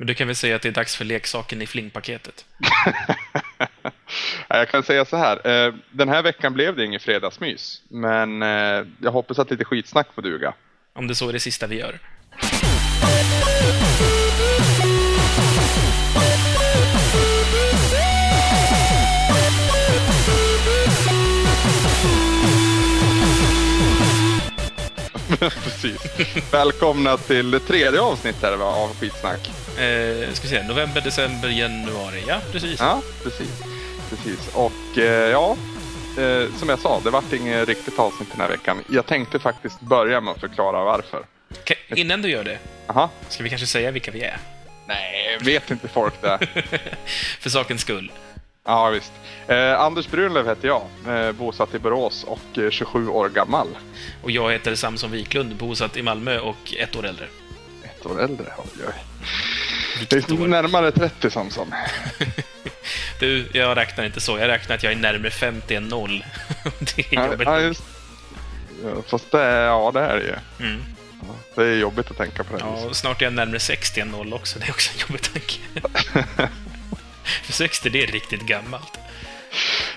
Men du kan väl säga att det är dags för leksaken i flingpaketet? jag kan säga så här. eh, Den här veckan blev det ingen fredagsmys. Men eh, jag hoppas att lite skitsnack får duga. Om det så är det sista vi gör. Precis. Välkomna till det tredje avsnittet av skitsnack. Eh, ska vi se, november, december, januari. Ja, precis. Ja, precis. precis. Och eh, ja, eh, som jag sa, det vart inget riktigt avsnitt den här veckan. Jag tänkte faktiskt börja med att förklara varför. Ka- innan du gör det, Aha. ska vi kanske säga vilka vi är? Nej, vet inte folk det? För sakens skull. Ja, visst. Eh, Anders Brunlöv heter jag, eh, bosatt i Borås och eh, 27 år gammal. Och jag heter Samson Wiklund, bosatt i Malmö och ett år äldre. Ett år äldre. Oj, oj. Det är närmare 30 Samson. Du, jag räknar inte så. Jag räknar att jag är närmare 50 än noll. det är jobbigt. ja, just. Fast det, är- ja, det är det ju. Mm. Det är jobbigt att tänka på det Ja, snart är jag närmare 60 än noll också. Det är också en jobbig tanke. För 60, det är riktigt gammalt.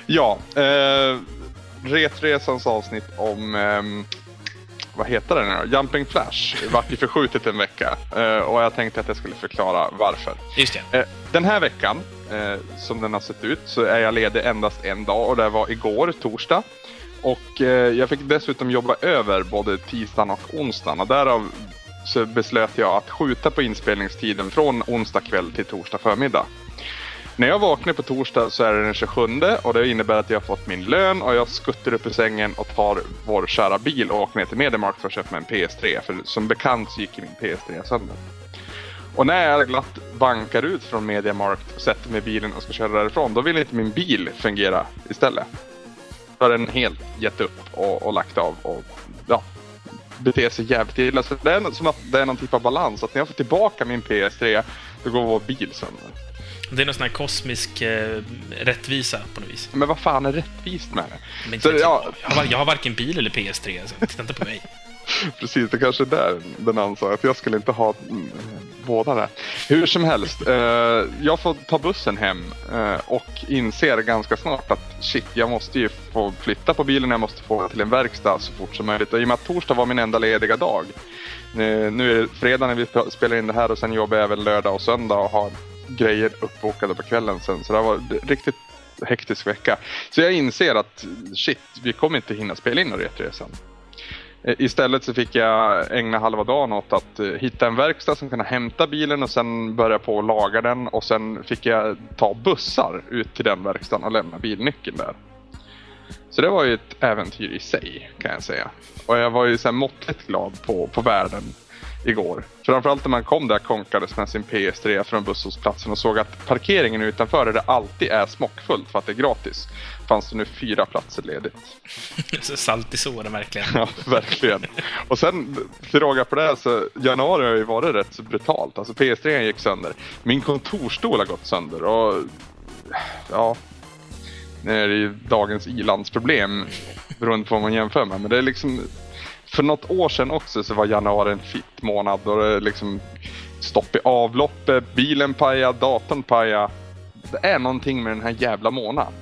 Ja, eh, Retresans avsnitt om, ehm, vad heter det nu? Jumping Flash vart ju förskjutet en vecka. Eh, och jag tänkte att jag skulle förklara varför. Just det. Eh, den här veckan, eh, som den har sett ut, så är jag ledig endast en dag och det var igår, torsdag. Och jag fick dessutom jobba över både tisdagen och onsdagen och därav så beslöt jag att skjuta på inspelningstiden från onsdag kväll till torsdag förmiddag. När jag vaknar på torsdag så är det den 27 och det innebär att jag har fått min lön och jag skuttar upp ur sängen och tar vår kära bil och åker ner till Mediamarkt för att köpa mig en PS3. För som bekant så gick min PS3 sönder. Och när jag glatt bankar ut från Mediamarkt sätter mig i bilen och ska köra därifrån, då vill inte min bil fungera istället. Då har den helt gett upp och, och lagt av och ja, beter sig jävligt illa. Så det är som att det är någon typ av balans. Att när jag får tillbaka min PS3, då går vår bil sönder. Det är någon sån här kosmisk eh, rättvisa på något vis. Men vad fan är rättvist med det? Men Så, jag, ja. jag, har, jag har varken bil eller PS3, alltså. titta inte på mig. Precis, det kanske är där den ansåg att jag skulle inte ha mm, båda där. Hur som helst, eh, jag får ta bussen hem eh, och inser ganska snart att shit, jag måste ju få flytta på bilen, jag måste få till en verkstad så fort som möjligt. Och i och med att torsdag var min enda lediga dag. Eh, nu är det fredag när vi sp- spelar in det här och sen jobbar jag även lördag och söndag och har grejer uppbokade på kvällen sen. Så det var en riktigt hektisk vecka. Så jag inser att shit, vi kommer inte hinna spela in några retresan. Eh, istället så fick jag ägna halva dagen åt att eh, hitta en verkstad som kunde hämta bilen och sen börja på att laga den och sen fick jag ta bussar ut till den verkstaden och lämna bilnyckeln där. Så det var ju ett äventyr i sig kan jag säga. Och jag var ju så här måttligt glad på, på världen igår. Framförallt när man kom där konkades med sin PS3 från busshållplatsen och såg att parkeringen utanför där det alltid är smockfullt för att det är gratis fanns det nu fyra platser ledigt. Så salt i såren, verkligen. Ja, verkligen. Och sen till råga på det så januari har ju varit rätt så brutalt. Alltså PS3 gick sönder. Min kontorstol har gått sönder och ja, nu är det ju dagens ilandsproblem beroende på vad man jämför med. Men det är liksom för något år sedan också så var januari en fitt månad och det liksom stopp i avloppet, bilen pajade, datorn pajade. Det är någonting med den här jävla månaden.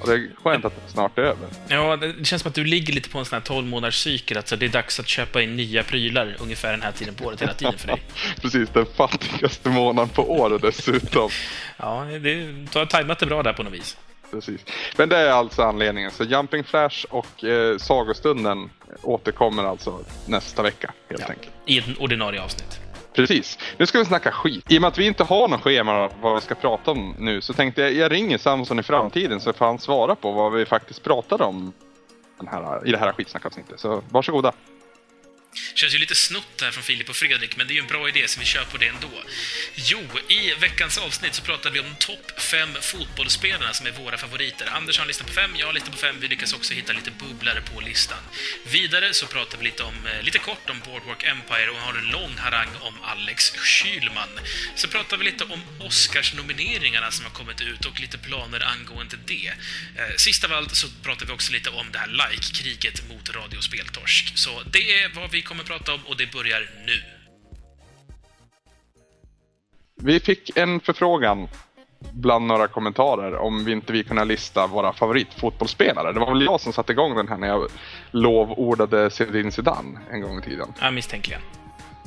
Och det är skönt att det snart är över. Ja, det känns som att du ligger lite på en sån här 12 månaders cykel. Alltså, det är dags att köpa in nya prylar ungefär den här tiden på året hela tiden för dig. Precis, den fattigaste månaden på året dessutom. Ja, det, du har tajmat det bra där på något vis. Precis. Men det är alltså anledningen. Så Jumping Flash och eh, Sagostunden återkommer alltså nästa vecka helt Ja. enkelt. I ett ordinarie avsnitt. Precis. Nu ska vi snacka skit. I och med att vi inte har någon schema vad vi ska prata om nu så tänkte jag jag ringer Samson i framtiden så får han svara på vad vi faktiskt pratade om här, i det här skitsnackavsnittet. Så varsågoda. Känns ju lite snott här från Filip och Fredrik, men det är ju en bra idé så vi kör på det ändå. Jo, i veckans avsnitt så pratade vi om topp fem fotbollsspelarna som är våra favoriter. Anders har en lista på fem, jag har en lista på fem, vi lyckas också hitta lite bubblare på listan. Vidare så pratade vi lite, om, eh, lite kort om Boardwalk Empire och har en lång harang om Alex Kylman. Så pratade vi lite om Oscars-nomineringarna som har kommit ut och lite planer angående det. Eh, sist av allt så pratade vi också lite om det här like-kriget mot Radio Speltorsk. Så det är vad vi kommer prata om och det börjar nu. vi fick en förfrågan bland några kommentarer om vi inte vi kunde lista våra favoritfotbollsspelare. Det var väl jag som satte igång den här när jag lovordade Zinedine Zidane en gång i tiden. Ja, misstänkligen.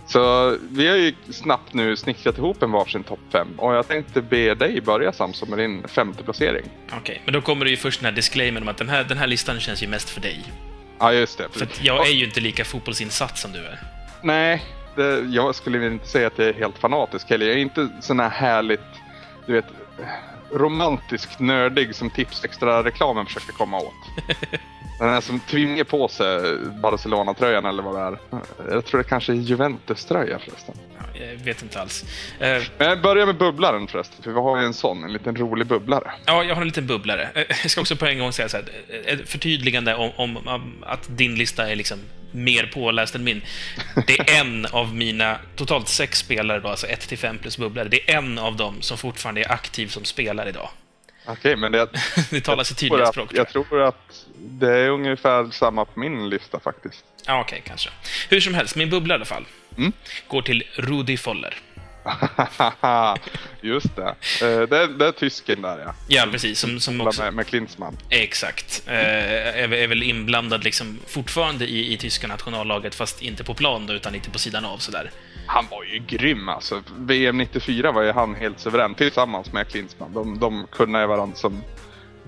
Så vi har ju snabbt nu snickrat ihop en varsin topp 5 och jag tänkte be dig börja Samson med din femte placering. Okej, men då kommer det ju först den här disclaimern om att den här, den här listan känns ju mest för dig. Ja, just det. För jag är ju inte lika fotbollsinsatt som du är. Nej, det, jag skulle inte säga att jag är helt fanatisk heller. Jag är inte sån här härligt, du vet, romantisk nördig som Tipsextra-reklamen försöker komma åt. Den här som tvingar på sig Barcelona-tröjan eller vad det är. Jag tror det kanske är Juventus-tröja förresten. Ja, jag vet inte alls. Uh, Men jag börjar med bubblaren förresten, för vi har ju en sån, en liten rolig bubblare. Ja, jag har en liten bubblare. Uh, jag ska också på en gång säga så här, ett förtydligande om, om, om att din lista är liksom mer påläst än min. Det är en av mina, totalt sex spelare då, alltså 1 till 5 plus bubblare. Det är en av dem som fortfarande är aktiv som spelare idag. Okej, men det... det talar sitt tydliga att, språk. Jag tror. jag tror att det är ungefär samma på min lista faktiskt. Ja, okej, okay, kanske. Hur som helst, min bubbla i alla fall mm? går till Rudi Foller. Just det. Eh, det, är, det är tysken där, ja. Ja, precis. Som, som också... Med, med Klinsmann. Exakt. Eh, är, är väl inblandad liksom fortfarande i, i tyska nationallaget, fast inte på plan då, utan lite på sidan av sådär. Han var ju grym alltså. VM 94 var ju han helt suverän tillsammans med Klinsmann. De, de kunde varandra som...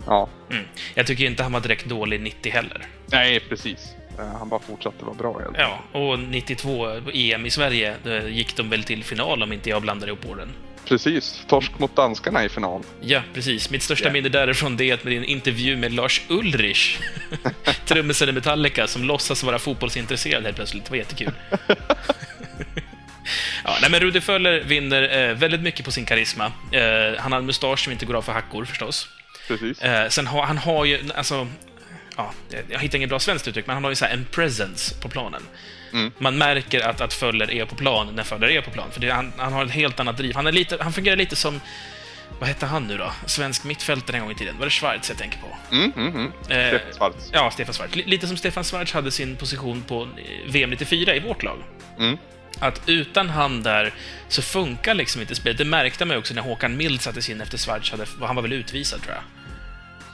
Ja. Mm. Jag tycker inte han var direkt dålig 90 heller. Nej, precis. Eh, han bara fortsatte vara bra helt Ja, och 92 EM i Sverige gick de väl till final om inte jag blandar ihop orden. Precis. Torsk mot danskarna i final. Ja, precis. Mitt största yeah. minne därifrån det är att med en intervju med Lars Ulrich, trummisen i Metallica, som låtsas vara fotbollsintresserad helt plötsligt. Det var jättekul. ja, nej, men Rudi Föller vinner eh, väldigt mycket på sin karisma. Eh, han har en mustasch som inte går av för hackor, förstås. Precis. Eh, sen har han har ju, alltså, ja, jag hittar inget bra svenskt uttryck, men han har ju så en presence på planen. Mm. Man märker att, att Föller är på plan när Föller är på plan, för det, han, han har ett helt annat driv. Han, är lite, han fungerar lite som vad hette han nu då? Svensk mittfältare en gång i tiden. Var det Schwarz jag tänker på? Mm, mm, mm. Eh, Stefan Schwarz. Ja, Stefan Schwarz. Lite som Stefan Schwarz hade sin position på VM 94 i vårt lag. Mm. Att utan han där så funkar liksom inte spelet. Det märkte man ju också när Håkan Mild sattes in efter Schwarz hade... Han var väl utvisad, tror jag.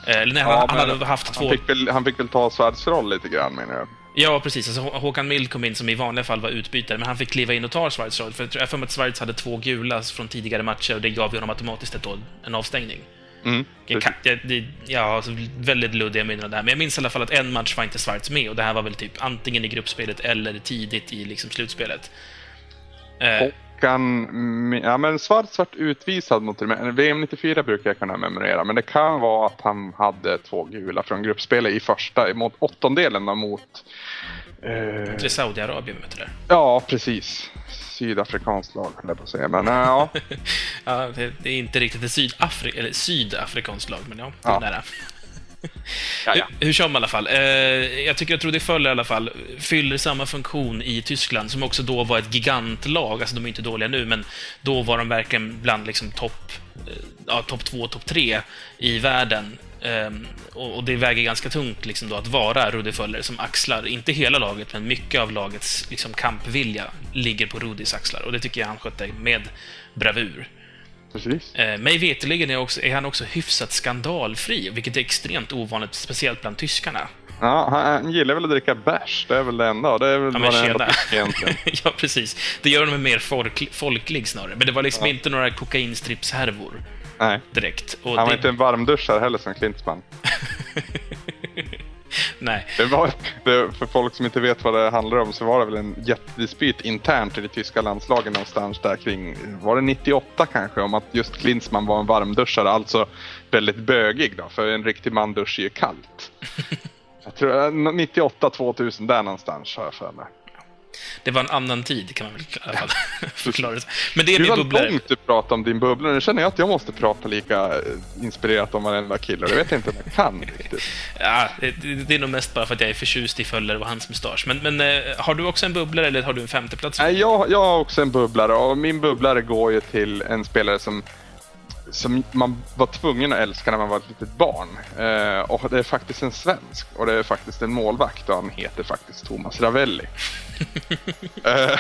Eh, eller nej, ja, han, han hade haft han två... Fick väl, han fick väl ta Schwarz roll lite grann, menar jag. Ja, precis. Alltså, Håkan Mild kom in som i vanliga fall var utbytare, men han fick kliva in och ta Schwarz roll. För jag tror för att Schwarz hade två gula från tidigare matcher och det gav ju honom automatiskt ett, en avstängning. Mm, jag kan, jag, det, ja, alltså, väldigt luddiga minnen där. Men jag minns i alla fall att en match var inte Schwarz med och det här var väl typ antingen i gruppspelet eller tidigt i liksom, slutspelet. Eh, Håkan... Ja, men Schwarz vart utvisad mot VM 94 brukar jag kunna memorera, men det kan vara att han hade två gula från gruppspelet i första, mot åttondelen mot... Eh... Till Saudiarabien, du det? Ja, precis. Sydafrikanskt lag, höll jag på att säga. Men ja. ja det, det, är inte riktigt ett Sydafri eller sydafrikanskt lag, men ja, det är ja. nära. Hur, kör som i alla fall. Eh, jag tycker att Rudi Föller i alla fall fyller samma funktion i Tyskland, som också då var ett gigantlag. Alltså, de är inte dåliga nu, men då var de verkligen bland liksom topp eh, ja, top två, topp tre i världen. Um, och, och, det väger ganska tungt liksom då att vara Rudi Föller som axlar, inte hela laget, men mycket av lagets liksom, kampvilja ligger på Rudis axlar. Och det tycker jag han skötte med bravur. Precis. Eh, mig veterligen är, också, är han också hyfsat skandalfri, vilket är extremt ovanligt, speciellt bland tyskarna. Ja, han gillar väl att dricka bärs, det är väl det enda. Det är väl ja, enda egentligen. ja, precis. Det gör honom mer folk, folklig snarare. Men det var liksom ja. inte några kokainstripshärvor. Nej. Direkt. Och han var det... inte en varmduschare heller som Klinsmann. Nej. Det var, det, för folk som inte vet vad det handlar om så var det väl en jättedispyt internt i det tyska landslaget någonstans där kring, var det 98 kanske, om att just Klinsmann var en varmduschare, alltså väldigt bögig då, för en riktig man duschar ju kallt. Jag tror 98-2000 där någonstans har jag för mig. Det var en annan tid, kan man väl i alla fall förklara. Men det är min bubblare. Långt du pratade om din bubbla. Nu känner jag att jag måste prata lika eh, inspirerat om varenda kille. Det vet jag inte om jag kan riktigt. Ja, det, det, är nog mest bara för att jag är förtjust i Föller och hans mustasch. Men, men äh, har du också en bubblare eller har du en femteplats? Nej, jag, jag har också en bubblare och min bubblare går ju till en spelare som som man var tvungen att älska när man var ett litet barn. Eh, och det är faktiskt en svensk och det är faktiskt en målvakt och han heter faktiskt Thomas Ravelli. eh,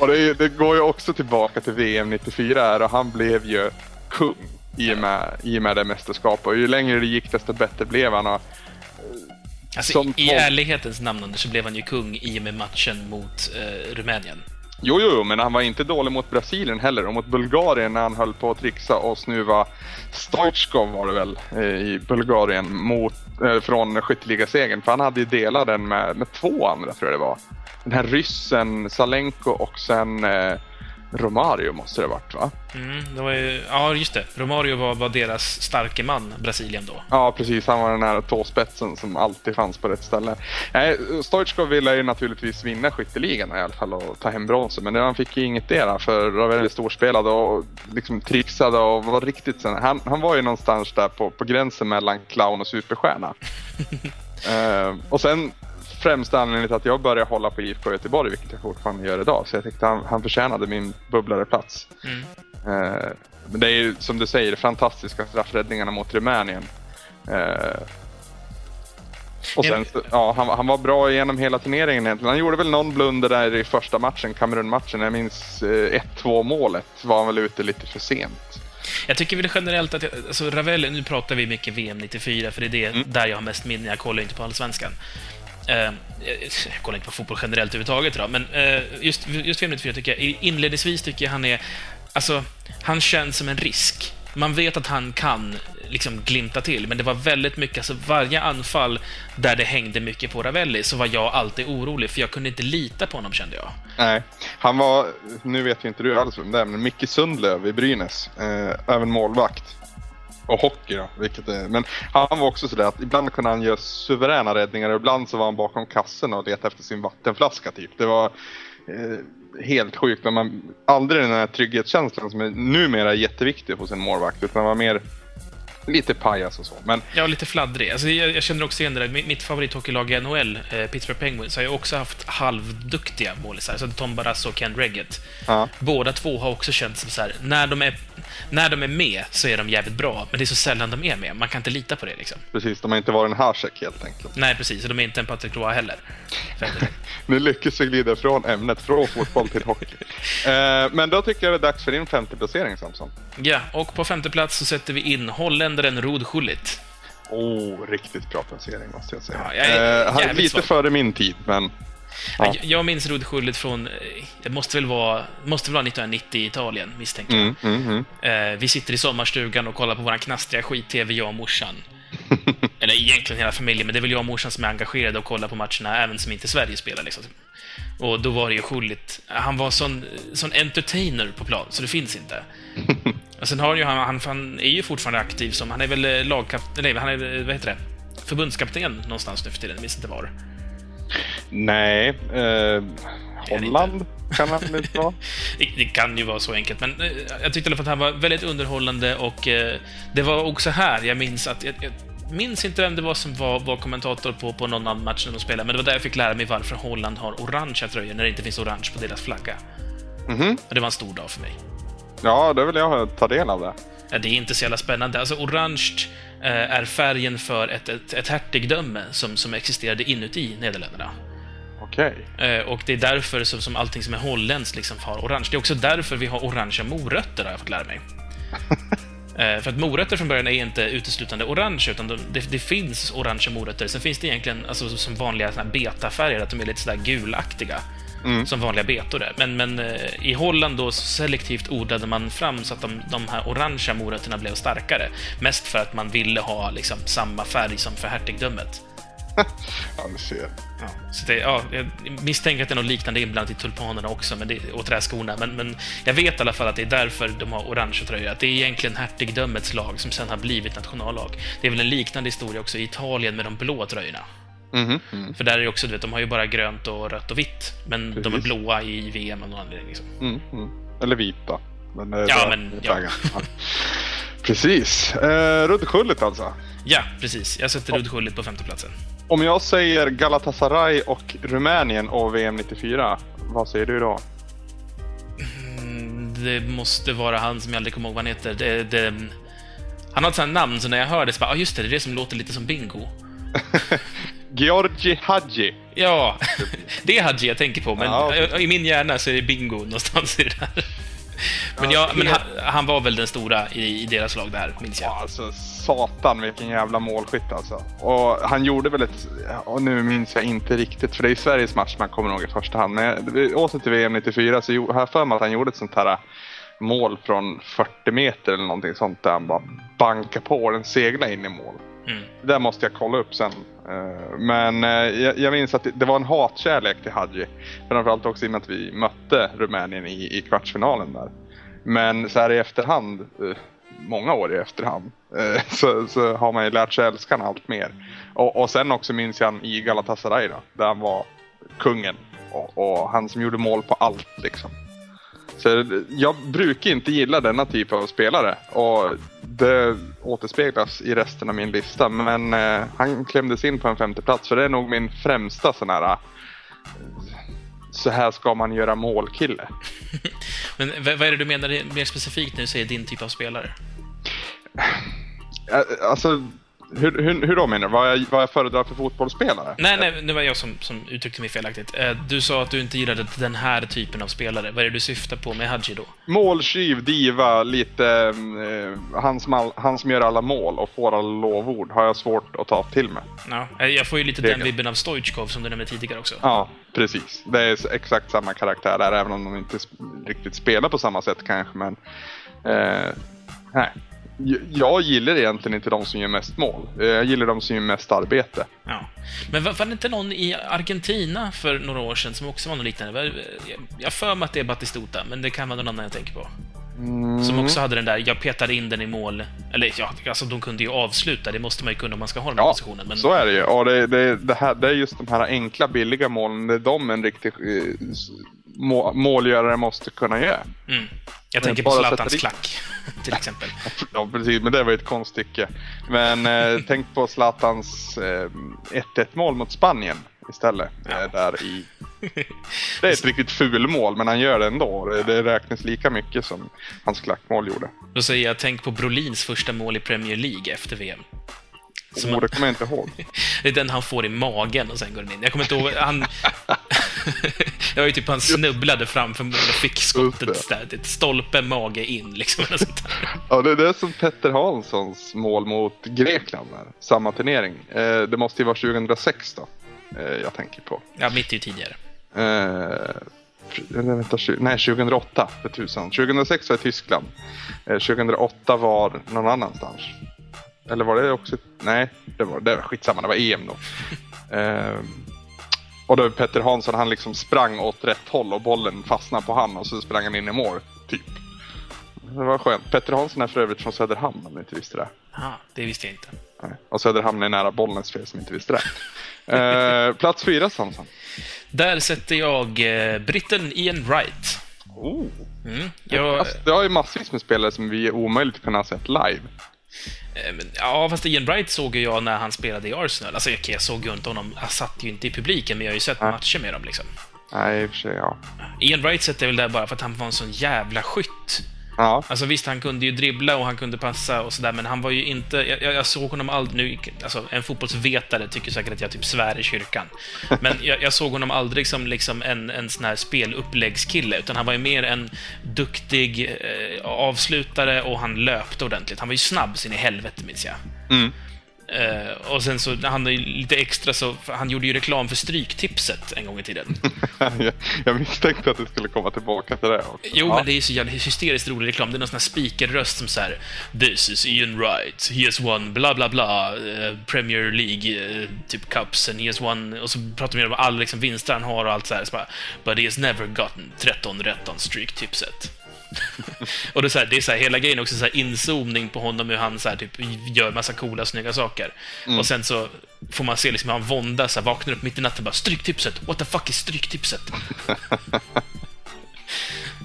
och det, det, går ju också tillbaka till VM 94 och han blev ju kung i och med, i och med det mästerskapet. Och ju längre det gick desto bättre blev han. Och, alltså, som I ärlighetens namn så blev han ju kung i och med matchen mot eh, Rumänien. Jo, jo, men han var inte dålig mot Brasilien heller och mot Bulgarien när han höll på att trixa och snuva Stoichkov var det väl eh, i Bulgarien mot, eh, från skytteligasegern. För han hade ju delat den med, med två andra tror jag det var. Den här ryssen Salenko och sen eh, Romario måste det varit va? Mm, det var ju, ja, just det. Romario var, var deras starke man, Brasilien då. Ja, precis. Han var den här tåspetsen som alltid fanns på rätt ställe. Nej, Stoichkov ville ju naturligtvis vinna skytteligan i alla fall och ta hem bronsen, men han fick ju inget där för var väldigt storspelad och liksom trixade och var riktigt sen. Han, han var ju någonstans där på, på gränsen mellan clown och superstjärna. uh, och sen främsta anledningen till att jag började hålla på IFK Göteborg, vilket jag fortfarande gör idag. Så jag tyckte han, han förtjänade min bubblare plats. Mm. Eh, men det är ju som du säger, fantastiska straffräddningarna mot Rumänien. Eh, och sen, ja, han, han, var bra genom hela turneringen egentligen. Han gjorde väl någon blunder där i första matchen, Kamerun-matchen. Jag minns eh, 1-2 målet var han väl ute lite för sent. Jag tycker väl generellt att, jag, alltså Ravelli, nu pratar vi mycket VM 94, för det är det mm. där jag har mest minne. Jag kollar inte på Allsvenskan. Eh, eh, jag kollar inte på fotboll generellt överhuvudtaget idag, men eh, just, just VM 94 tycker jag, inledningsvis tycker jag han är, alltså, han känns som en risk. Man vet att han kan liksom glimta till, men det var väldigt mycket, alltså varje anfall där det hängde mycket på Ravelli så var jag alltid orolig, för jag kunde inte lita på honom kände jag. Nej, han var, nu vet ju inte du alls vem det är, men Micke Sundlöv i Brynäs, eh, även målvakt och hockey då. Vilket är, men han var också sådär att ibland kunde han göra suveräna räddningar och ibland så var han bakom kassen och letade efter sin vattenflaska typ. Det var eh, helt sjukt. Men man, aldrig den här trygghetskänslan som är numera jätteviktig hos en målvakt utan var mer lite pajas och så. Men... Ja, lite fladdrig. Alltså, jag, jag känner också igen det där. Mitt favorithockeylag i NHL, eh, Pittsburgh Penguins, har ju också haft halvduktiga målisar. Så Tom Barrasso och Ken Reggett. Ja. Båda två har också känts som så här, när de, är, när de är med så är de jävligt bra, men det är så sällan de är med. Man kan inte lita på det liksom. Precis, de har inte varit en Hasek helt enkelt. Nej, precis. Och de är inte en Patrick Roy heller. nu lyckas vi glida från ämnet, från fotboll till hockey. Eh, men då tycker jag det är dags för din femte placering, Samson. Ja, och på femte plats så sätter vi in holländaren Rod Schullit. Oh, riktigt bra placering måste jag säga. Ja, jag är, eh, lite svag. före min tid, men... Ja. Jag minns Rod Schullit från, eh, det måste väl vara, måste väl vara 1990 i Italien, misstänker jag. Mm, mm, mm. vi sitter i sommarstugan och kollar på våran knastriga skit-tv, jag och morsan. Eller egentligen hela familjen, men det är väl jag och morsan som är engagerade och kollar på matcherna, även som inte Sverige spelar. Liksom. Och då var det ju Schullit. Han var sån, sån entertainer på plan, så det finns inte. och sen har ju han, han, han är ju fortfarande aktiv som, han är väl eh, lagkapten, nej, han är, eh, vad heter det? Förbundskapten någonstans nu för tiden, jag minns inte var. Nej, eh, Holland kan han inte vara. det, det, kan ju vara så enkelt, men eh, jag tyckte i alla fall att han var väldigt underhållande och eh, det var också här jag minns att jag, jag minns inte vem det var som var, var kommentator på, på någon annan match när de spelade, men det var där jag fick lära mig varför Holland har orangea tröjor när det inte finns orange på deras flagga. Mm -hmm. Det var en stor dag för mig. Ja, det vill jag ta del av det. Det är inte så jävla spännande. Alltså, orange eh, är färgen för ett, ett, ett hertigdöme som, som existerade inuti Nederländerna. Okej. Okay. Eh, och det är därför som, som allting som är holländskt liksom har orange. Det är också därför vi har orangea morötter, har jag fått lära mig. Eh, för att morötter från början är inte uteslutande orange, utan de, det, det, finns orangea morötter. Sen finns det egentligen alltså, som vanliga betafärger, att de är lite sådär gulaktiga. Mm. Som vanliga betor är. Men, men eh, i Holland då selektivt odlade man fram så att de, de här orangea morötterna blev starkare. Mest för att man ville ha liksom, samma färg som för hertigdömet. ja, du ser. Ja, så det, ja, jag misstänker att det är något liknande inblandat i tulpanerna också, men det, och träskorna. Men, men jag vet i alla fall att det är därför de har orange tröjor. Att det är egentligen hertigdömets lag som sen har blivit nationallag. Det är väl en liknande historia också i Italien med de blå tröjorna. Mm -hmm. För där är också, du vet, de har ju bara grönt och rött och vitt. Men Precis. de är blåa i VM av någon anledning. Liksom. Mm. Eller vita. Men, eh, ja, men... Ja. Precis. Eh, Rudd alltså? Ja, precis. Jag sätter Rudd på femteplatsen. Om jag säger Galatasaray och Rumänien och VM 94, vad säger du då? Mm, det måste vara han som jag aldrig kommer ihåg vad han heter. Det, det, han har ett sånt namn, så när jag hör det så bara, ja ah, just det, det är det som låter lite som Bingo. Georgi Hadji. Ja, det är Hadji jag tänker på, men Ja, okej. i min hjärna så är det Bingo någonstans i det där. Men, Ja, men han, han var väl den stora i, i deras lag där, minns jag. Ja, alltså satan vilken jävla målskytt alltså. Och han gjorde väl ett, och nu minns jag inte riktigt för det är Sveriges match man kommer ihåg i första hand. Men åter till VM 94 så har jag för mig att han gjorde ett sånt här mål från 40 meter eller någonting sånt där han bara bankade på den segla in i mål. Mm. Det där måste jag kolla upp sen. Eh, men eh, jag, jag minns att det, det var en hatkärlek till Hadji. Framförallt också i och med att vi mötte Rumänien i, i kvartsfinalen där. Men så här i efterhand, eh, många år i efterhand, så, så har man ju lärt sig älska honom allt mer. Och, och sen också minns jag han i Galatasaray då, där han var kungen. Och, och han som gjorde mål på allt liksom. Så jag brukar inte gilla denna typ av spelare och det återspeglas i resten av min lista. Men eh, han klämdes in på en femte plats för det är nog min främsta sån här eh, så här ska man göra målkille. Men vad, är det du menar mer specifikt när du säger din typ av spelare? Eh, Alltså, hur, hur, hur då menar du? Vad jag, vad jag föredrar för fotbollsspelare? Nej, nej, det var jag som, som uttryckte mig felaktigt. Eh, Du sa att du inte gillade den här typen av spelare. Vad är det du syftar på med Hadji då? Måltjuv, diva, lite eh, han, som han som gör alla mål och får alla lovord har jag svårt att ta till mig. Ja, eh, jag får ju lite den Regel. vibben av Stoichkov som du nämnde tidigare också. Ja, precis. Det är exakt samma karaktär där, även om de inte riktigt spelar på samma sätt kanske. Men eh, nej. Jag gillar egentligen inte de som gör mest mål. Eh, jag gillar de som gör mest arbete. Ja. Men var, var det inte någon i Argentina för några år sedan som också var något liknande? Jag har för mig att det är Batistuta, men det kan vara någon annan jag tänker på. Som också hade den där, jag petade in den i mål. Eller ja, alltså de kunde ju avsluta, det måste man ju kunna om man ska ha den Ja, positionen. Men så är det ju. Och det, det, det, här, det är just de här enkla, billiga målen. Det är de en riktig eh, må, målgörare måste kunna göra. mm. Jag tänker på Zlatans klack, till exempel. Ja, precis. Men det var ju ett konststycke. Men eh, tänk på Zlatans eh, 1-1 mål mot Spanien istället. Ja. Eh, där i... Det är ett riktigt fulmål, men han gör det ändå. Det, det räknas lika mycket som hans klackmål gjorde. Då säger jag, tänk på Brolins första mål i Premier League efter VM. Som Oh, det kommer jag inte ihåg. Det är den han får i magen och sen går den in. Jag kommer inte ihåg, han... det var ju typ han snubblade framför mål och fick skottet där. Stolpe, mage in liksom. Ja, det, det är som Petter Hanssons mål mot Grekland. Där. Samma turnering. Eh, det måste ju vara 2006 då. Eh, jag tänker på. Ja, mitt är ju tidigare. Eh, vänta, nej, 2008 för tusan. 2006 var i Tyskland. Eh, 2008 var någon annanstans. Eller var det också... Nej, det var, det var skitsamma. Det var EM då. Eh, och då Petter Hansson, han liksom sprang åt rätt håll och bollen fastnade på han och så sprang han in i mål, typ. Det var skönt. Petter Hansson är för övrigt från Söderhamn om ni inte visste det. Aha, det visste jag inte. Och Söderhamn är nära Bollnäs för er som inte visste det. Eh, plats fyra, Samson. Där sätter jag eh, britten Ian Wright. Oh. Mm. Jag, Alltså, det har ju massvis med spelare som vi är omöjligt att kunna ha sett live. eh, ja, fast Ian Wright såg ju jag när han spelade i Arsenal. Alltså, okej, jag såg ju inte honom, jag satt ju inte i publiken, men jag har ju sett Nej. matcher med dem liksom. Nej, i och för sig, ja. Ian Wright sätter jag väl där bara för att han var en sån jävla skytt. Ja, Alltså visst, han kunde ju dribbla och han kunde passa och sådär, men han var ju inte... Jag, jag såg honom aldrig... Nu, alltså, en fotbollsvetare tycker säkert att jag typ svär i kyrkan. Men jag, jag såg honom aldrig som liksom en, en sån här speluppläggskille, utan han var ju mer en duktig eh, avslutare och han löpte ordentligt. Han var ju snabb sin i helvete, minns jag. mm. Eh, och sen så, han är lite extra så... Han gjorde ju reklam för Stryktipset en gång i tiden. jag, jag misstänkte att du skulle komma tillbaka till det också. Jo, ja. men det är ju så jävla hysteriskt rolig reklam. Det är någon sån här speakerröst som så här This is Ian Wright. He has won bla bla bla eh, Premier League eh, typ cups and he has won... Och så pratar de om alla liksom vinster han har och allt så här. Så bara, But he has never gotten 13 rätt on stryktipset. och det är, så här, det är så här, hela grejen också så här inzoomning på honom hur han så här, typ gör massa coola, snygga saker. Och sen så får man se liksom hur han våndas, vaknar upp mitt i natten och bara Stryktipset! What the fuck is Stryktipset?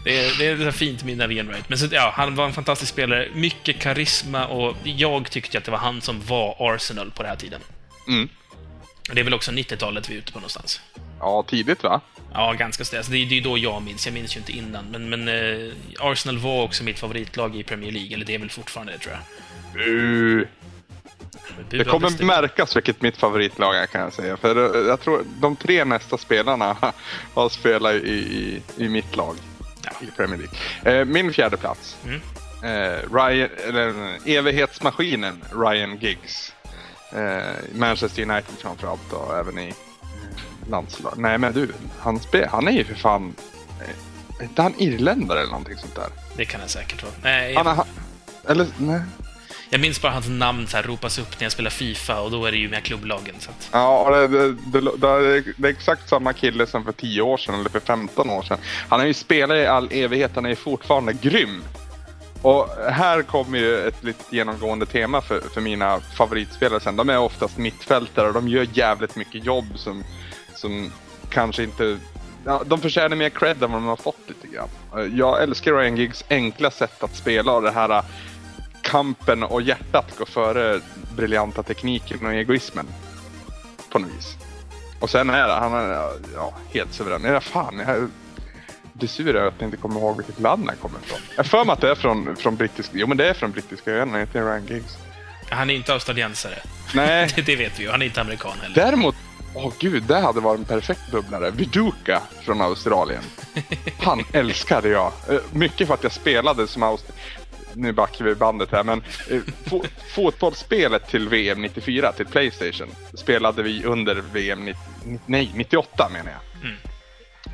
Det är, det är ett fint minne av Ian Wright. Men så, ja, han var en fantastisk spelare, mycket karisma och jag tyckte att det var han som var Arsenal på den här tiden. Mm. Det är väl också 90-talet vi är ute på någonstans. ja, tidigt va? Ja, ganska stelt. Det är ju då jag minns. Jag minns ju inte innan. Men, men eh, Arsenal var också mitt favoritlag i Premier League. Eller det är väl fortfarande det, tror jag. Uh. Det kommer märkas vilket mitt favoritlag är kan jag säga. För eh, jag tror de tre nästa spelarna har spelat i, i, i mitt lag ja. i Premier League. Eh, min fjärde plats. Mm. Eh, Ryan, eller, evighetsmaskinen Ryan Giggs. Manchester United framförallt och även i landslag. Nej men du, han, spe, han är ju för fan... Är inte han irländare eller någonting sånt där? Det kan han säkert vara. Nej, han, han, eller, nej. Jag minns bara hans namn så här, ropas upp när jag spelar Fifa och då är det ju med klubblagen. Så att... Ja, det, det, det, det, är exakt samma kille som för 10 år sedan eller för 15 år sedan. Han har ju spelat i all evighet, han är ju fortfarande grym. Och här kommer ju ett lite genomgående tema för, för mina favoritspelare sen. De är oftast mittfältare och de gör jävligt mycket jobb som, som kanske inte... Ja, de förtjänar mer cred än vad de har fått lite grann. Jag älskar Ryan Giggs enkla sätt att spela och det här kampen och hjärtat går före briljanta tekniken och egoismen. På något vis. Och sen är det, han är ja, helt suverän. Nej, fan, jag, det sura är att jag inte kommer ihåg vilket land han kommer ifrån. Jag för mig att det är från, från brittiska, jo men det är från brittiska öarna, inte Ryan Giggs. Han är inte australiensare. Nej. det, det vet vi ju, han är inte amerikan heller. Däremot, åh oh, gud, det hade varit en perfekt bubblare. Viduka från Australien. Han älskade jag. Eh, mycket för att jag spelade som australiensare nu backar vi bandet här, men eh, fo fotbollsspelet till VM 94, till Playstation, spelade vi under VM 90, nej, 98 menar jag. Mm.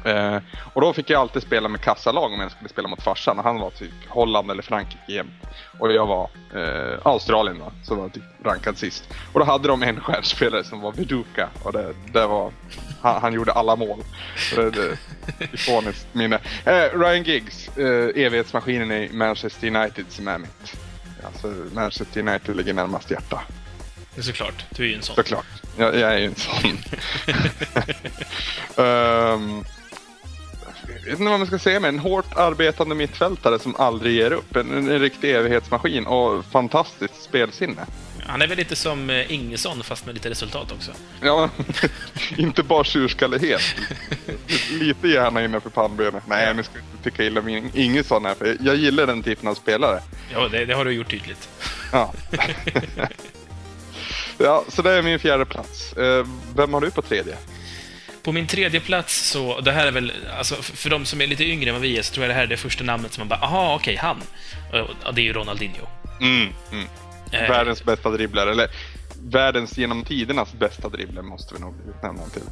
Eh, och då fick jag alltid spela med kassalag om jag skulle spela mot farsan och han var typ Holland eller Frankrike jämt. Och jag var eh, Australien då, som var typ rankad sist. Och då hade de en stjärnspelare som var Viduka och det, det var, han, han, gjorde alla mål. det, det, ikoniskt minne. Eh, Ryan Giggs, eh, evighetsmaskinen i Manchester United som är mitt. Alltså Manchester United ligger närmast hjärta. Det är såklart, du är ju en sån. Såklart, jag, jag är ju en sån. um, vet inte vad man ska säga med en hårt arbetande mittfältare som aldrig ger upp. En, en riktig evighetsmaskin och fantastiskt spelsinne. Han är väl lite som eh, Ingesson fast med lite resultat också. Ja, inte bara tjurskallighet. lite gärna innanför pannbenet. Nej, nu ska jag inte tycka illa om Ingesson här, för jag gillar den typen av spelare. Ja, det, det har du gjort tydligt. Ja. ja, så det är min fjärde plats. Eh, vem har du på tredje? På min tredje plats så, det här är väl, alltså för de som är lite yngre än vad vi är, så tror jag det här är det första namnet som man bara, aha, okej, okay, han. Och det är ju Ronaldinho. Mm, mm. Eh. Världens bästa dribblare, eller världens genom tidernas bästa dribblare måste vi nog utnämna till.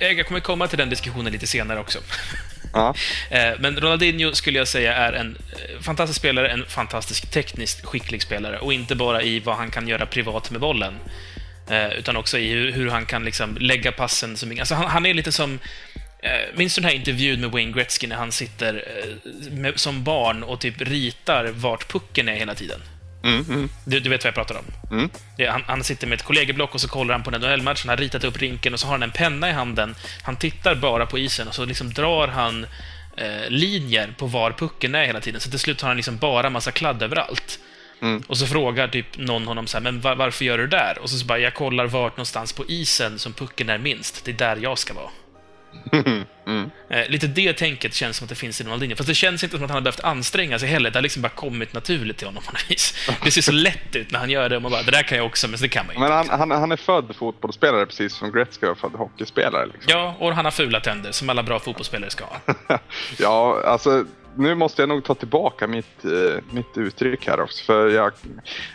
Jag, jag kommer komma till den diskussionen lite senare också. Ja. Eh, men Ronaldinho skulle jag säga är en eh, fantastisk spelare, en fantastisk tekniskt skicklig spelare och inte bara i vad han kan göra privat med bollen. Eh, utan också i hur, hur han kan liksom lägga passen som... Alltså han, han är lite som... Eh, minns du den här intervjun med Wayne Gretzky när han sitter eh, med, som barn och typ ritar vart pucken är hela tiden? Mm, mm. Du, du, vet vad jag pratar om? Mm. Det, han, han, sitter med ett kollegieblock och så kollar han på en NHL-match, han har ritat upp rinken och så har han en penna i handen. Han tittar bara på isen och så liksom drar han eh, linjer på var pucken är hela tiden. Så till slut har han liksom bara massa kladd överallt. Mm. Och så frågar typ någon honom så här, men var, varför gör du det där? Och så, så bara, jag kollar vart någonstans på isen som pucken är minst. Det är där jag ska vara. Mm. Eh, lite det tänket känns som att det finns i Ronaldinho. Fast det känns inte som att han har behövt anstränga sig heller. Det har liksom bara kommit naturligt till honom på något vis. Det ser så lätt ut när han gör det och man bara, det där kan jag också, men det kan man ju Men han, han, han är född fotbollsspelare precis som Gretzky var född hockeyspelare. Liksom. Ja, och han har fula tänder, som alla bra fotbollsspelare ska ha. ja, alltså nu måste jag nog ta tillbaka mitt, eh, mitt uttryck här också. För jag,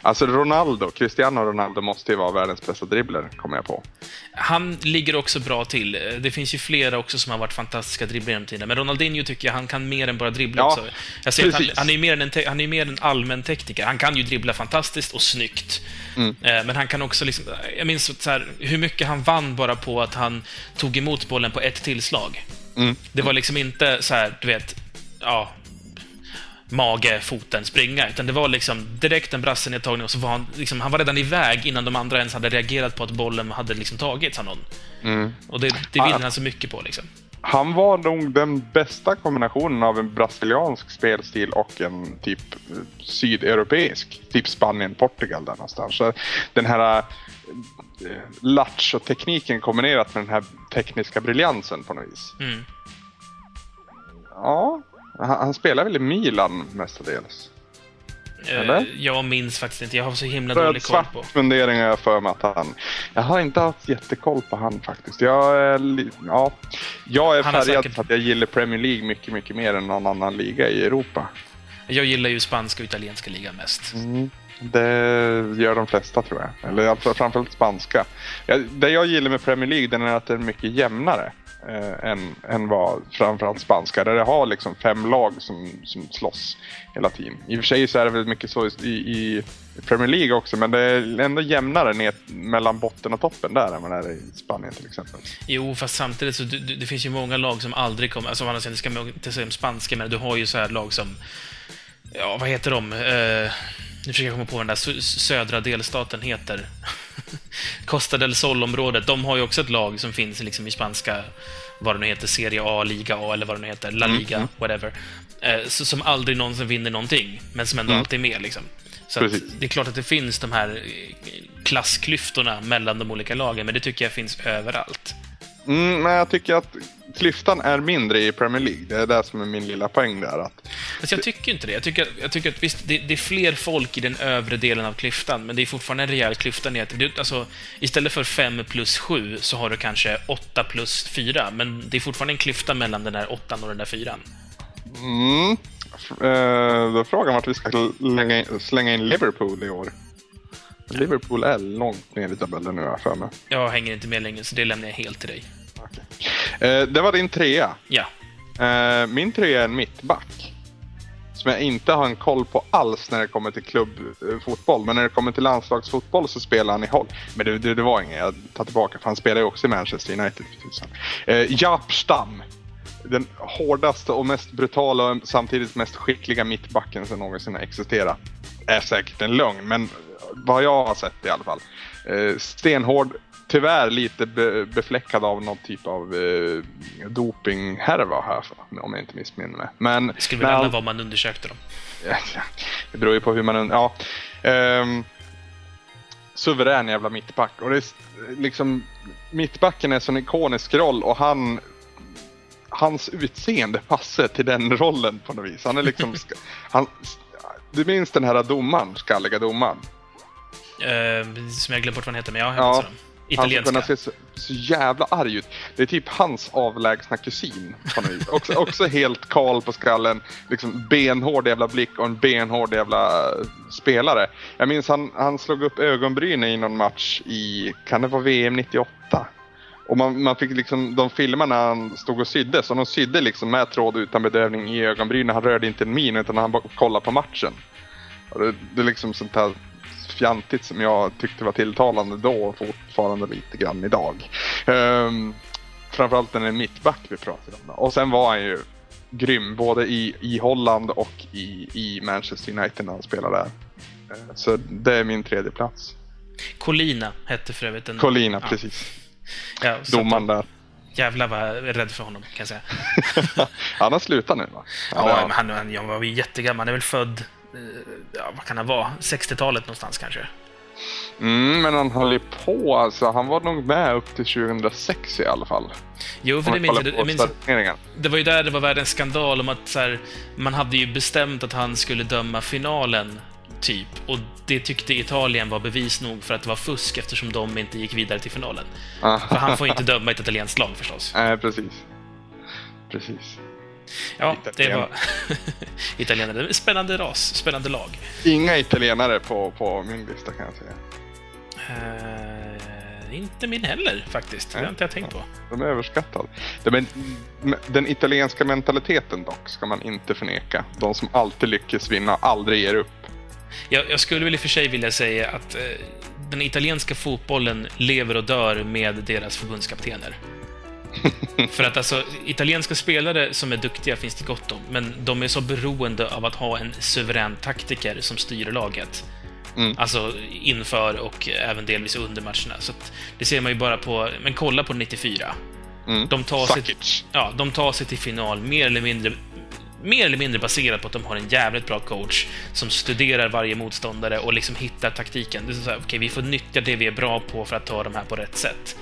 alltså Ronaldo, Cristiano Ronaldo måste ju vara världens bästa dribbler, kommer jag på. Han ligger också bra till. Det finns ju flera också som har varit fantastiska dribblare genom tiden. Men Ronaldinho tycker jag, han kan mer än bara dribbla ja, också. Jag ser han, han, är ju mer en, han är mer en allmän tekniker. Han kan ju dribbla fantastiskt och snyggt. Mm. Eh, men han kan också liksom, jag minns så här, hur mycket han vann bara på att han tog emot bollen på ett tillslag. Mm. Det var liksom inte så här, du vet, ja, mage, foten, springa. Utan det var liksom direkt en brassenedtagning och så var han, liksom, han var redan iväg innan de andra ens hade reagerat på att bollen hade liksom tagits av någon. Mm. Och det, det vinner han så mycket på liksom. han var nog den bästa kombinationen av en brasiliansk spelstil och en typ eh, sydeuropeisk. Typ Spanien, Portugal där någonstans. Så den här äh, lattjo-tekniken kombinerat med den här tekniska briljansen på något vis. Mm. Ja, han, han spelar väl i Milan mestadels. Eller? Eh, Jag minns faktiskt inte. Jag har så himla För dålig koll på. svart fundering har jag för mig att han... Jag har inte haft jättekoll på han faktiskt. Jag är, ja, jag är färgad säkert- för att jag gillar Premier League mycket, mycket mer än någon annan liga i Europa. Jag gillar ju spanska och italienska ligan mest. Mm. Det gör de flesta tror jag. Eller alltså, framförallt spanska. Det jag gillar med Premier League den är att det är mycket jämnare. Eh, än, än vad framförallt spanska. Där det har liksom fem lag som, som slåss hela tiden. I och för sig så är det väl mycket så i, i Premier League också. Men det är ändå jämnare ner mellan botten och toppen där än vad det är i Spanien till exempel. Jo, fast samtidigt så du, du, det finns ju många lag som aldrig kommer... Alltså, å andra sidan, ska man inte säga om spanska, men du har ju så här lag som... Ja, vad heter de? Eh, nu försöker jag komma på vad den där södra delstaten heter. Costa del Sol-området. De har ju också ett lag som finns liksom i spanska, vad det nu heter, Serie A, Liga A eller vad det nu heter, La Liga, Mm, whatever. Eh, så, som aldrig någonsin vinner någonting, men som ändå Mm. alltid är med. Liksom. Så det är klart att det finns de här eh, klassklyftorna mellan de olika lagen, men det tycker jag finns överallt. Mm, men jag tycker att klyftan är mindre i Premier League. Det är det som är min lilla poäng där. Att Fast jag tycker inte det. Jag tycker, jag tycker att visst, det, det är fler folk i den övre delen av klyftan, men det är fortfarande en rejäl klyfta ner till... Alltså, istället för 5 plus 7 så har du kanske 8 plus 4, men det är fortfarande en klyfta mellan den där 8 och den där 4. Mm. Eh, då frågar man vart vi ska slänga in, slänga in Liverpool i år. Liverpool är långt ner i tabellen nu har jag för mig. Jag hänger inte med längre, så det lämnar jag helt till dig. Eh, det var din trea. Ja. Eh, min trea är en mittback. Som jag inte har en koll på alls när det kommer till klubbfotboll. Men när det kommer till landslagsfotboll så spelar han i Holl. Men det, det, det var inget, jag tar tillbaka för han spelar ju också i Manchester United. Eh, Jaap Stam. Den hårdaste och mest brutala och samtidigt mest skickliga mittbacken som någonsin har existerat. Är säkert en lögn, men vad jag har sett i alla fall. Eh, stenhård, tyvärr lite be, befläckad av någon typ av eh, dopinghärva här, om jag inte missminner mig. Men Det skulle väl alla vad man undersökte dem. Det beror ju på hur man... Ja. Ehm, suverän jävla mittback. Och det är liksom... Mittbacken är en sån ikonisk roll och han... Hans utseende passar till den rollen på något vis. Han är liksom... han, du minns den här domaren, skalliga domaren? Eh, som jag glömt bort vad han heter, men ja, jag Ja. Dem. Han Italienska. kunna se så, så jävla arg ut. Det är typ hans avlägsna kusin. Också, också helt kal på skallen. Liksom benhård jävla blick och en benhård jävla eh, spelare. Jag minns han, han slog upp ögonbrynen i någon match i, kan det vara VM 98? Och man, man fick liksom, de filmar när han stod och sydde, så de sydde liksom med tråd utan bedövning i ögonbrynen. Han rörde inte en min utan han bara kollade på matchen. Och det, det är liksom sånt här fjantigt som jag tyckte var tilltalande då och fortfarande lite grann idag. Um, framförallt när det är mittback vi pratar om. Och sen var han ju grym både i, i Holland och i, i Manchester United när han spelade där. Eh, Så det är min tredje plats. Colina hette för övrigt den... Colina, Ja. precis. Ja, Domaren där. Jävlar vad jag är rädd för honom, kan jag säga. han har slutat nu va? Ja, Eller, men han, han jag var ju jättegammal. Han är väl född... eh, Ja, vad kan han vara? 60-talet någonstans kanske? Mm, men han höll ju på alltså. Han var nog med upp till 2006 i alla fall. Jo, för det minns jag. minns, det var ju där det var världens skandal om att så här, man hade ju bestämt att han skulle döma finalen, typ. Och det tyckte Italien var bevis nog för att det var fusk eftersom de inte gick vidare till finalen. Ah. För han får ju inte döma ett italienskt lag förstås. Nej, precis. Precis. Ja, det var... Italienare. Spännande ras, spännande lag. Inga italienare på, på min lista kan jag säga. Eh, inte min heller, faktiskt. Det har inte jag tänkt på. De är överskattade. De är, den italienska mentaliteten dock ska man inte förneka. De som alltid lyckas vinna, aldrig ger upp. Jag, jag skulle väl i och för sig vilja säga att eh, den italienska fotbollen lever och dör med deras förbundskaptener. För att alltså, italienska spelare som är duktiga finns det gott om, men de är så beroende av att ha en suverän taktiker som styr laget. Mm. Alltså inför och även delvis under matcherna. Så det ser man ju bara på, men kolla på 94. Mm. De tar, sig, Sakic. ja, de tar sig till final mer eller mindre mer eller mindre baserat på att de har en jävligt bra coach som studerar varje motståndare och liksom hittar taktiken. Det är så här, okej, vi får nyttja det vi är bra på för att ta de här på rätt sätt.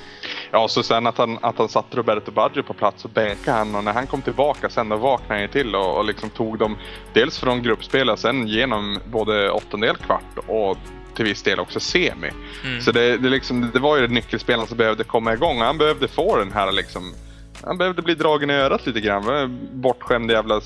Ja, så sen att han, att han satte Roberto Baggio på plats och bänkade han och när han kom tillbaka sen då vaknade han ju till och, och liksom tog dem dels från gruppspel och sen genom både åttondel, kvart och till viss del också semi. Mm. Så det, det, liksom, det var ju nyckelspelaren som behövde komma igång han behövde få den här liksom han behövde bli dragen i örat lite grann. Det Bortskämd jävla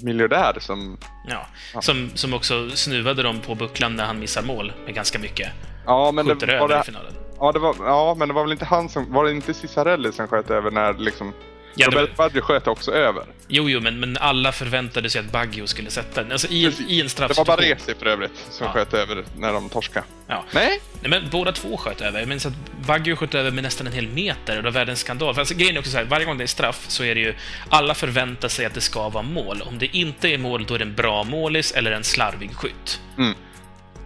miljardär som... Ja. Ja. Som, som också snuvade dem på bucklan när han missar mål med ganska mycket. Ja, men Skjuter det var över i det, finalen. Ja, det var, ja, men det var väl inte han som... Var det inte Ciccarelli som sköt över när liksom... Ja, var- Roberto Baggio sköt också över. Jo, jo, men, men alla förväntade sig att Baggio skulle sätta den. Alltså i, Precis. i en Det var straffsituation. Baresi för övrigt som Ja. sköt över när de torskade. Ja. Nej? Nej, men båda två sköt över. Jag minns att Baggio sköt över med nästan en hel meter och det var världens skandal. För alltså, grejen är också så här, varje gång det är straff så är det ju... Alla förväntar sig att det ska vara mål. Om det inte är mål, då är det en bra målis eller en slarvig skytt. Mm.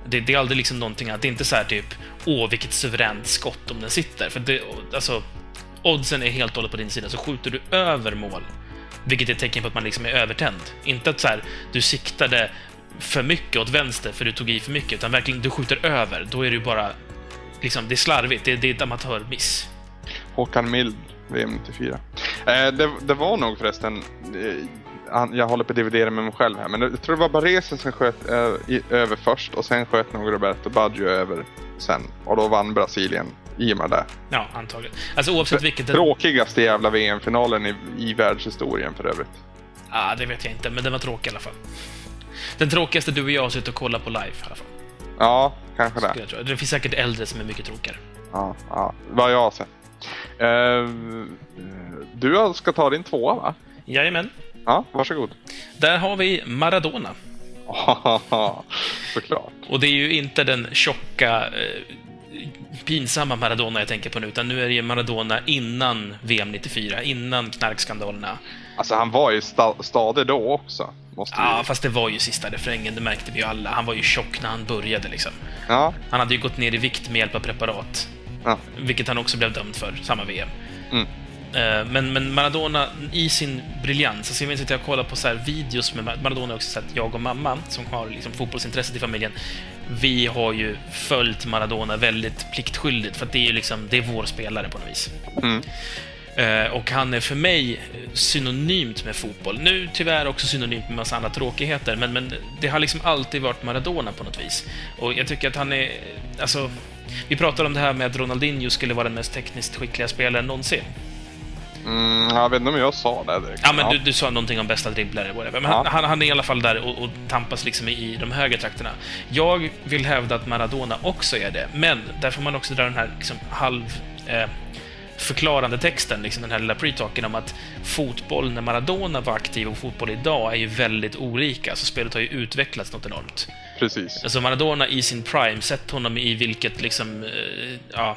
Det, det är aldrig liksom någonting att det är inte så här typ åh, vilket suveränt skott om den sitter. För det, alltså, oddsen är helt och hållet på din sida, så skjuter du över mål, vilket är ett tecken på att man liksom är övertänd. Inte att så här, du siktade för mycket åt vänster för du tog i för mycket, utan verkligen du skjuter över, då är det ju bara liksom, det är slarvigt, det, det är ett amatörmiss. Håkan Mild, VM 94. Eh, det, det var nog förresten... Eh, han, jag håller på att dividera med mig själv här, men jag tror det var Baresi som sköt eh, över först och sen sköt nog Roberto Baggio över sen. Och då vann Brasilien i och med det. Ja, antagligen. Alltså oavsett vilket... Tråkigaste jävla VM-finalen i, i världshistorien för övrigt. ah, det vet jag inte, men den var tråkig i alla fall. Den tråkigaste du och jag har suttit och kollat på live i alla fall. Ja, kanske det. Det finns säkert äldre som är mycket tråkigare. Ja, ja. vad jag har sett. Eh, du ska ta din tvåa va? Jajamän. Ja, varsågod. Där har vi Maradona. Såklart. Och det är ju inte den tjocka, eh, pinsamma Maradona jag tänker på nu, utan nu är det ju Maradona innan VM 94, innan knarkskandalerna. Alltså han var ju sta- stadig då också. Måste Ja, vi... fast det var ju sista refrängen, det märkte vi ju alla. Han var ju tjock när han började liksom. ja. Han hade ju gått ner i vikt med hjälp av preparat, ja. vilket han också blev dömd för, samma VM. Mm. Eh, Men, men Maradona i sin briljans, alltså jag minns att jag kollade på så här videos med Mar- Maradona också, så att jag och mamma, som har liksom fotbollsintresset i familjen, vi har ju följt Maradona väldigt pliktskyldigt, för att det är ju liksom, det är vår spelare på något vis. Mm. Eh, Och han är för mig synonymt med fotboll. Nu tyvärr också synonymt med massa andra tråkigheter, men, men det har liksom alltid varit Maradona på något vis. Och jag tycker att han är, alltså, vi pratar om det här med att Ronaldinho skulle vara den mest tekniskt skickliga spelaren någonsin. Mm, jag vet inte om jag sa det direkt. Ja, men Du, du sa någonting om bästa dribblare, whatever. Men Ja. han, han, är i alla fall där och, och tampas liksom i, de högre trakterna. Jag vill hävda att Maradona också är det, men där får man också dra den här liksom, halv... Eh, förklarande texten, liksom den här lilla pre-talken om att fotboll när Maradona var aktiv och fotboll idag är ju väldigt olika. Så spelet har ju utvecklats något enormt. Precis. Alltså Maradona i sin prime, sett honom i vilket liksom, eh, ja,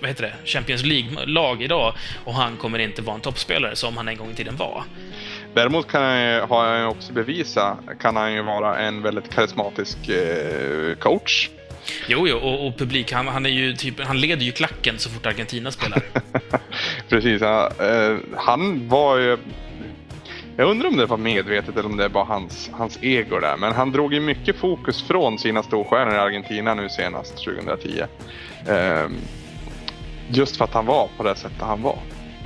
vad heter det, Champions League-lag idag och han kommer inte vara en toppspelare som han en gång i tiden var. Däremot kan han ju, har han ju också bevisa, kan han ju vara en väldigt karismatisk eh, coach. Jo, jo, och, och publik, han, han är ju typ, han leder ju klacken så fort Argentina spelar. Precis. Ja, eh, han var ju... Jag undrar om det var medvetet eller om det var hans, hans ego där. Men han drog ju mycket fokus från sina storstjärnor i Argentina nu senast, 2010. Eh, just för att han var på det sättet han var.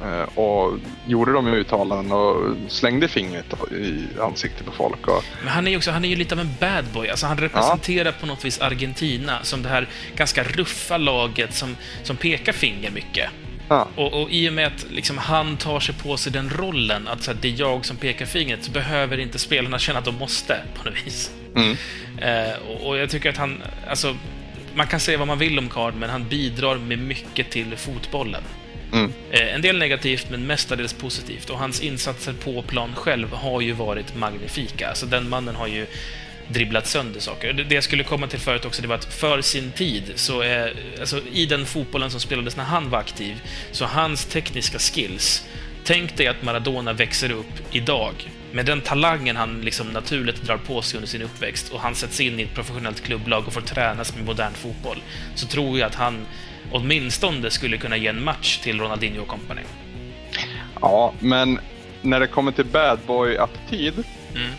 Eh, och gjorde de uttalanden och slängde fingret i ansiktet på folk. Och, Men han är ju också, han är ju lite av en bad boy. Alltså han representerar på något vis Argentina som det här ganska ruffa laget som, som pekar finger mycket. ja, Och, och i och med att liksom, han tar sig på sig den rollen, att så här, det är jag som pekar fingret, så behöver inte spelarna känna att de måste, på något vis. mm, Eh, och, och jag tycker att han, alltså, man kan säga vad man vill om Card, men han bidrar med mycket till fotbollen. mm, Eh, En del negativt, men mestadels positivt. Och hans insatser på plan själv har ju varit magnifika. Alltså den mannen har ju dribblat sönder saker. Det det jag skulle komma till förut också, det var att för sin tid, så är, alltså i den fotbollen som spelades när han var aktiv, så hans tekniska skills, tänk dig att Maradona växer upp idag med den talangen han liksom naturligt drar på sig under sin uppväxt och han sätts in i ett professionellt klubblag och får tränas med modern fotboll, så tror jag att han åtminstone skulle kunna ge en match till Ronaldinho och company. Ja, men när det kommer till bad boy-attityd Mm.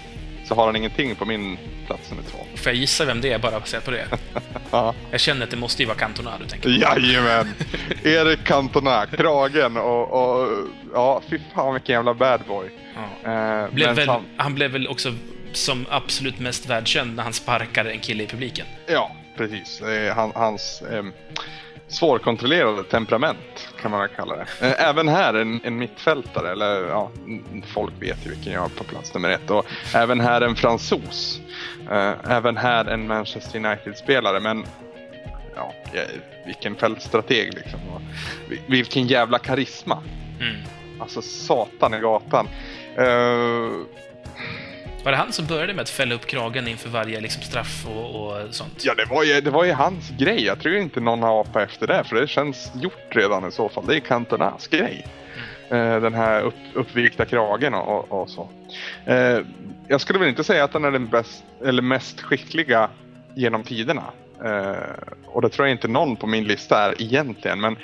så har han ingenting på min plats nummer två. Får jag gissa vem det är bara se på det? Ja. Jag känner att det måste ju vara Cantona du tänker på. Jajamän! Erik Cantona, kragen och, och ja, fy fan vilken jävla bad boy. Ja. Eh, Blev men väl, sam- han blev väl också som absolut mest världskänd när han sparkade en kille i publiken. Ja, precis. Det är han, hans eh, svårkontrollerade temperament kan man väl kalla det. Eh, även här en, en mittfältare, eller ja, folk vet ju vilken jag har på plats nummer ett. Och även här en fransos. Eh, även här en Manchester United-spelare, men ja, vilken fältstrateg liksom. Och vi- vilken jävla karisma. Mm. Alltså satan i gatan. Eh, Var det han som började med att fälla upp kragen inför varje liksom, straff och, och sånt? Ja, det var, ju, det var ju hans grej. Jag tror inte någon har apat efter det, för det känns gjort redan i så fall. Det är Cantonas grej. Eh, den här upp, uppvikta kragen och, och, så. Eh, jag skulle väl inte säga att han är den bäst, eller mest skickliga genom tiderna. Eh, och det tror jag inte någon på min lista är egentligen, men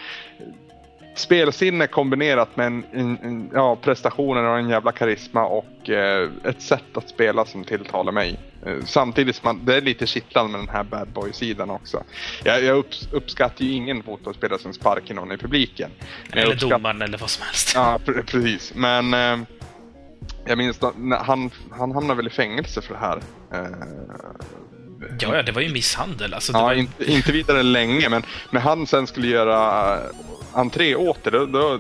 spelsinne kombinerat med en, en, en, ja, prestationer och en jävla karisma och eh, ett sätt att spela som tilltalar mig. Eh, samtidigt som man, det är lite kittlande med den här bad boy-sidan också. Jag, jag upps, uppskattar ju ingen fotbollsspelare som sparkar någon i publiken. Eller uppskatt- domaren eller vad som helst. Ja, pre- precis. Men eh, jag minns då, han, han hamnade väl i fängelse för det här. Eh, Ja, ja, det var ju misshandel. Alltså, det Ja, var inte, inte vidare länge, men när han sen skulle göra entré åter, då, då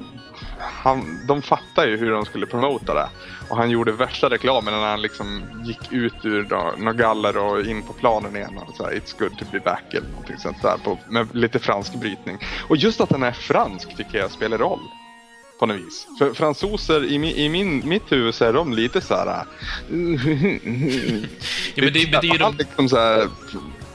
han, de fattade ju hur de skulle promota det. Och han gjorde värsta reklamen när han liksom gick ut ur några galler och in på planen igen. Och så här, It's good to be back eller någonting sånt där på, med lite fransk brytning. Och just att den är fransk tycker jag spelar roll. På något vis. För fransoser i, mi, i min, mitt huvud så är de lite så här. Ja, men det, men det är de... liksom så här,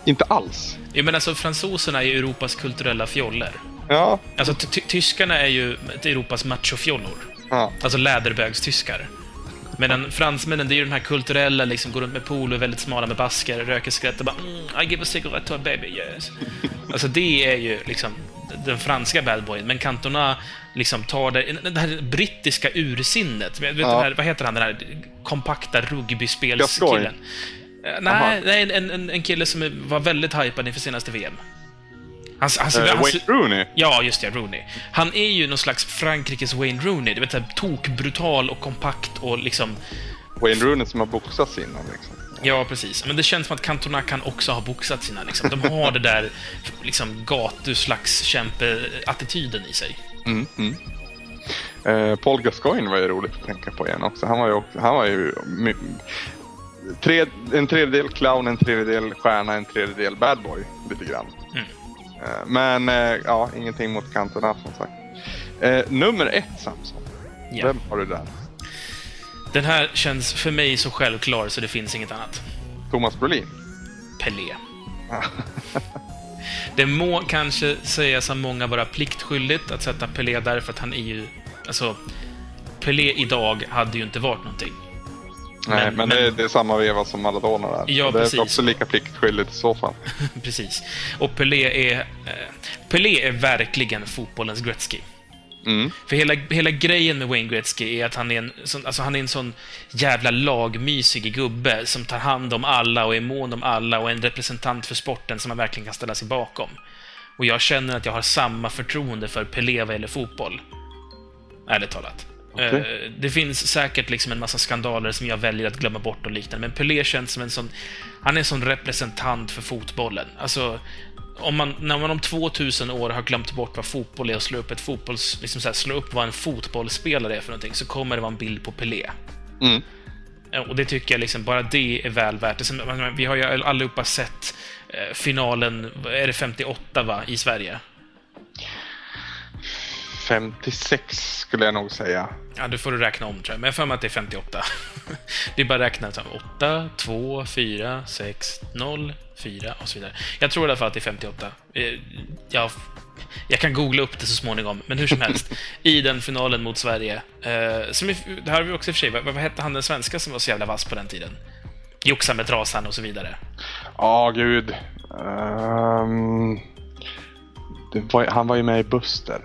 inte alls. Ja, men alltså, fransoserna är Europas kulturella fjoller. Ja, Alltså, ty- ty- tyskarna är ju Europas machofjollor. ja. Alltså läderbögstyskar. Medan fransmännen, det är ju den här kulturella, liksom, går runt med polo, väldigt smala med basker, röker skvätt och bara mm, I give a cigarette to a baby, yes. Alltså det är ju liksom den franska badboyen, men Cantona liksom tar det, det här brittiska ursinnet. Vet, Ja. här, vad heter han, den här kompakta rugbyspelskillen? Eh, Nej, nej en, en, en kille som var väldigt hypad inför senaste VM. Han, han, han, Eh, han, Wayne Rooney. Ja, just det, Rooney. Han är ju någon slags Frankrikes Wayne Rooney. Du vet, så här, tokbrutal och kompakt och liksom... Wayne Rooney som har boxats innan liksom. Ja, precis. Men det känns som att Cantona kan också ha boxat sina, liksom. De har det där, liksom, gatuslagskämpe-attityden i sig. Mm, mm. Eh, Paul Gascoigne var ju roligt att tänka på igen också. Han var ju, också, han var ju tre, en tredjedel clown, en tredjedel stjärna, en tredjedel bad boy. Lite grann. Mm. Eh, men eh, ja, ingenting mot Cantona som sagt. Eh, nummer ett Samson. Ja. Vem har du där? Den här känns för mig så självklar så det finns inget annat. Thomas Brolin? Pelé. Det må kanske sägas av många vara pliktskyldigt att sätta Pelé där, för att han är ju... Alltså, Pelé idag hade ju inte varit någonting. Nej, Men- men, men- det, det är samma veva som Maradona där. Ja, det precis. är också lika pliktskyldigt i så fall. Precis. Och Pelé är... Eh, Pelé är verkligen fotbollens Gretzky. Mm. För hela, hela grejen med Wayne Gretzky är att han är, en sån, alltså han är en sån jävla lagmysig gubbe som tar hand om alla och är mån om alla och är en representant för sporten som man verkligen kan ställa sig bakom. Och jag känner att jag har samma förtroende för Pelé vad gäller fotboll. Ärligt talat. Okej. Eh, Det finns säkert liksom en massa skandaler som jag väljer att glömma bort och liknande, men Pelé känns som en sån... Han är en sån representant för fotbollen. Alltså, om man, när man om 2000 år har glömt bort vad fotboll är och slår upp ett fotbolls... Liksom så här, slår upp vad en fotbollsspelare är för någonting, så kommer det vara en bild på Pelé. Mm. Eh, Och det tycker jag liksom, bara det är väl värt det. Vi har ju allihopa sett eh, finalen, är det 58 va, i Sverige? 56 skulle jag nog säga. Ja, du får du räkna om tror jag. Men jag för mig att det är 58. det är bara att räkna så 8, 2, 4, 6, 0, 4 och så vidare. Jag tror i alla fall att det är 58. Eh, jag, jag kan googla upp det så småningom, men hur som helst. I den finalen mot Sverige, eh, som är, det här har vi också i och för sig, vad, vad hette han den svenska som var så jävla vass på den tiden? Joxa med trasan och så vidare. Ja, gud. Um, var, han var ju med i Buster.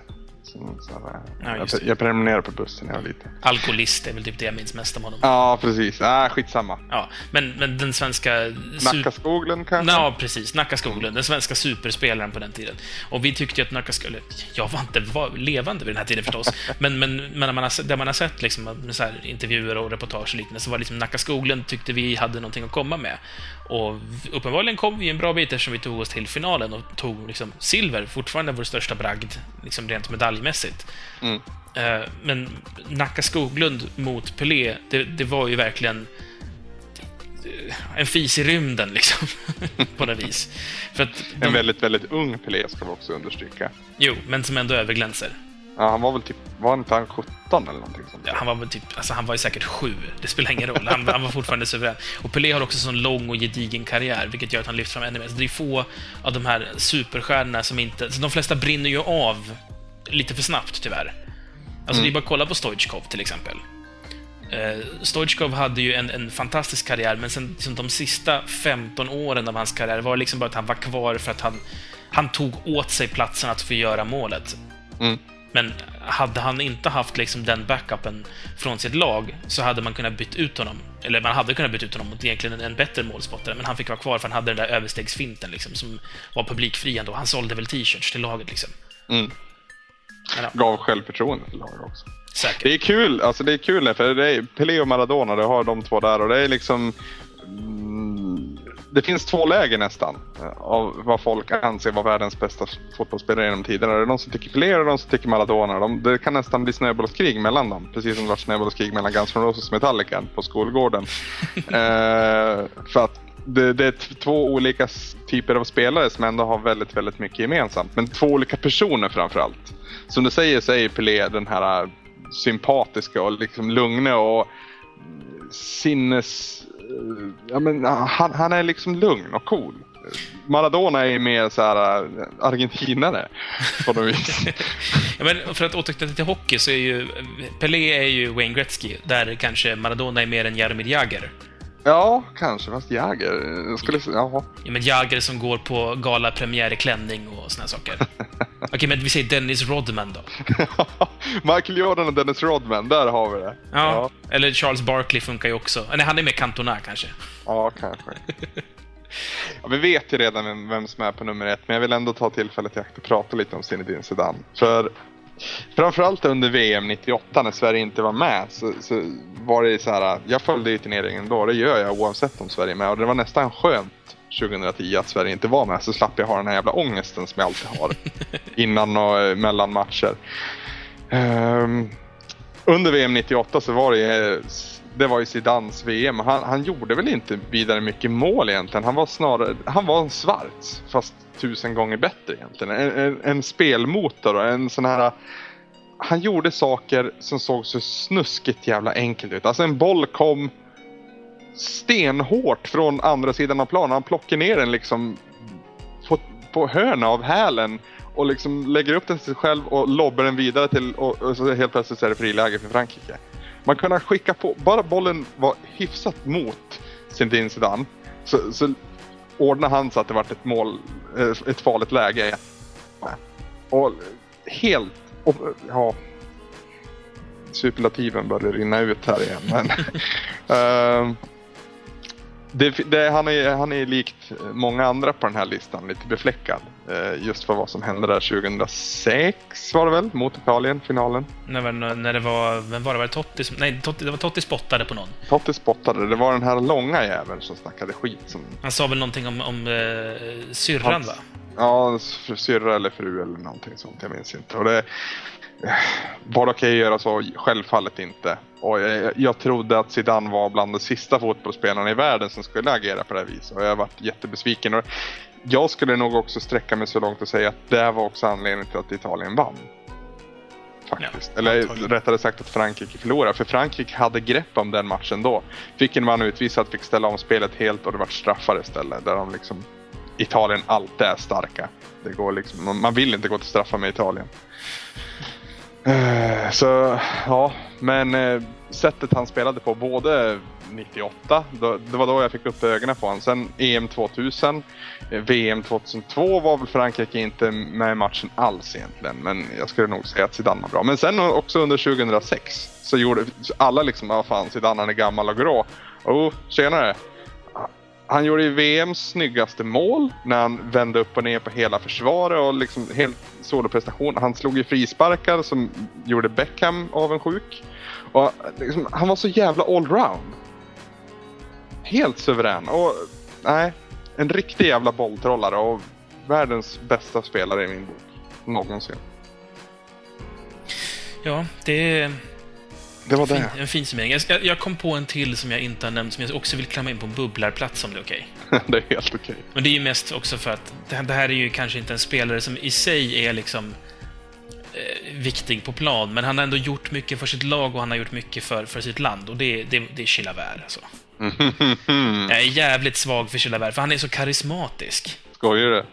Så, ja, jag, jag prenumererade på bussen när jag var liten. Alkoholist är väl typ det jag minns mest om honom. Ja, precis. Ah, skitsamma. Ja, men, men den svenska... Nacka Skoglund kanske? Ja, precis. Nacka Skoglund. Den svenska superspelaren på den tiden. Och vi tyckte ju att Nacka Skoglund... Jag var inte var levande vid den här tiden förstås. men, men, men man har, där man har sett liksom, så här, intervjuer och reportage och liknande så var liksom Nacka Skoglund tyckte vi hade någonting att komma med. Och uppenbarligen kom vi en bra bit eftersom vi tog oss till finalen och tog liksom, silver. Fortfarande vår största bragd, liksom rent medaljmässigt. Mm. Uh, men Nacka Skoglund mot Pelé, det, det, var ju verkligen en fis i rymden, liksom. på något vis. För att de... En väldigt, väldigt ung Pelé ska vi också understryka. Jo, men som ändå överglänser. Ja, han var väl typ, var inte han 17 eller någonting sånt? Ja, han var väl typ, alltså han var ju säkert sju. Det spelar ingen roll. Han, han var fortfarande suverän. Och Pelé har också sån lång och gedigen karriär, vilket gör att han lyfts fram ännu mer. Så det är få av de här superstjärnorna som inte... Så de flesta brinner ju av lite för snabbt, tyvärr. Alltså, mm. det är bara att kolla på Stoichkov, till exempel. Uh, Stoichkov hade ju en, en, fantastisk karriär, men sen liksom, de sista 15 åren av hans karriär var liksom bara att han var kvar för att han, han tog åt sig platsen att få göra målet. Mm. Men hade han inte haft liksom den backupen från sitt lag så hade man kunnat byta ut honom. Eller man hade kunnat byta ut honom mot egentligen en bättre målspottare, men han fick vara kvar för han hade den där överstegsfinten liksom, som var publikfri ändå. Han sålde väl t-shirts till laget liksom. Mm. Gav självförtroende till laget också. Säkert. Det är kul, alltså det är kul för det är Pelé och Maradona, det har de två där och det är liksom det finns två läger nästan eh, av vad folk anser vara världens bästa fotbollsspelare genom tiderna. Det är de som tycker Pelé och de som tycker Maradona. De, det kan nästan bli snöbollskrig mellan dem. Precis som det var snöbollskrig mellan Guns N' Roses och Metallica på skolgården. eh, för att det, det, är två olika typer av spelare som ändå har väldigt, väldigt mycket gemensamt. Men två olika personer framförallt. Som du säger så är Pelé den här sympatiska och liksom lugna och sinnes eh, ja, men, han, han är liksom lugn och cool. Maradona är mer så här eh, argentinare på något vis. ja, men för att återknyta till hockey så är ju Pelé är ju Wayne Gretzky, där kanske Maradona är mer en Jaromir Jagr. Ja, kanske. Fast Jagr skulle... Jaha. Ja, men Jagr som går på galapremiär i klänning och såna saker. Okej, men vi säger Dennis Rodman då. Michael Jordan och Dennis Rodman, där har vi det. Ja, ja. eller Charles Barkley funkar ju också. Nej, han är med Cantona kanske. Ja, kanske. Ja, vi vet ju redan vem som är på nummer ett, men jag vill ändå ta tillfället i akt och prata lite om Zinedine Zidane. För Framförallt under VM 98 när Sverige inte var med så, så var det så här. Jag följde ju turneringen då, det gör jag oavsett om Sverige är med och det var nästan skönt 2010 att Sverige inte var med så slapp jag ha den här jävla ångesten som jag alltid har innan och eh, mellan matcher. Um, under VM 98 så var det det var ju Zidans VM. Han, han gjorde väl inte vidare mycket mål egentligen. Han var snarare, han var en svart fast tusen gånger bättre egentligen. En, en, en spelmotor och en sån här... Han gjorde saker som såg så snuskigt jävla enkelt ut. Alltså en boll kom stenhårt från andra sidan av planen. Han plockar ner den liksom på, på hörna av hälen och liksom lägger upp den till sig själv och lobbar den vidare till och, och så helt plötsligt så är det friläge för Frankrike. Man kunde skicka på, bara bollen var hyfsat mot Zinedine Zidane så, så ordnade han så att det var ett mål, eh, ett farligt läge. Och helt, och, ja, superlativen börjar rinna ut här igen. Men, uh, det, det, han, är, han är likt många andra på den här listan lite befläckad. Eh, just för vad som hände där 2006 var det väl, mot Italien, finalen. När, när det var, vem var det? Var det Totti som, Nej, Totti, det var Totti spottade på någon. Totti spottade. Det var den här långa jäveln som snackade skit. Som... Han sa väl någonting om, om eh, syrran, Hans, va? Ja, syrra eller fru eller någonting sånt. Jag minns inte. Och det, var det okej okay att göra så? Självfallet inte. Och jag, jag trodde att Zidane var bland de sista fotbollsspelarna i världen som skulle agera på det här viset. Och jag har varit jättebesviken. Och jag skulle nog också sträcka mig så långt och säga att det var också anledningen till att Italien vann. faktiskt. Ja, Eller rättare sagt att Frankrike förlorade. För Frankrike hade grepp om den matchen då. Fick en man utvisad, fick ställa om spelet helt och det var straffar istället. Där de liksom... Italien alltid är starka. Det går liksom, man- man vill inte gå till straffar med Italien. Eh, så ja, men eh, sättet han spelade på både 98, då, det var då jag fick upp ögonen på honom. Sen EM 2000, VM 2002 var väl Frankrike inte med i matchen alls egentligen. Men jag skulle nog säga att Zidane var bra. Men sen också under 2006 så gjorde så alla liksom, ja fan Zidane han är gammal och grå. Och senare. Han gjorde ju VMs snyggaste mål när han vände upp och ner på hela försvaret och liksom helt soloprestation. Han slog ju frisparkar som gjorde Beckham avundsjuk. Och liksom, han var så jävla allround. Helt suverän och nej, en riktig jävla bolltrollare och världens bästa spelare i min bok. Någonsin. Ja, det är det var det. en fin summering. Jag, jag kom på en till som jag inte har nämnt, som jag också vill klämma in på en bubblarplats om det är okej. det är helt okej. Men det är ju mest också för att det här, det här är ju kanske inte en spelare som i sig är liksom eh, viktig på plan, men han har ändå gjort mycket för sitt lag och han har gjort mycket för, för sitt land. Och det, det, det är Chilavert, alltså. Jag är jävligt svag för Chilavert, för han är så karismatisk. Skojar du?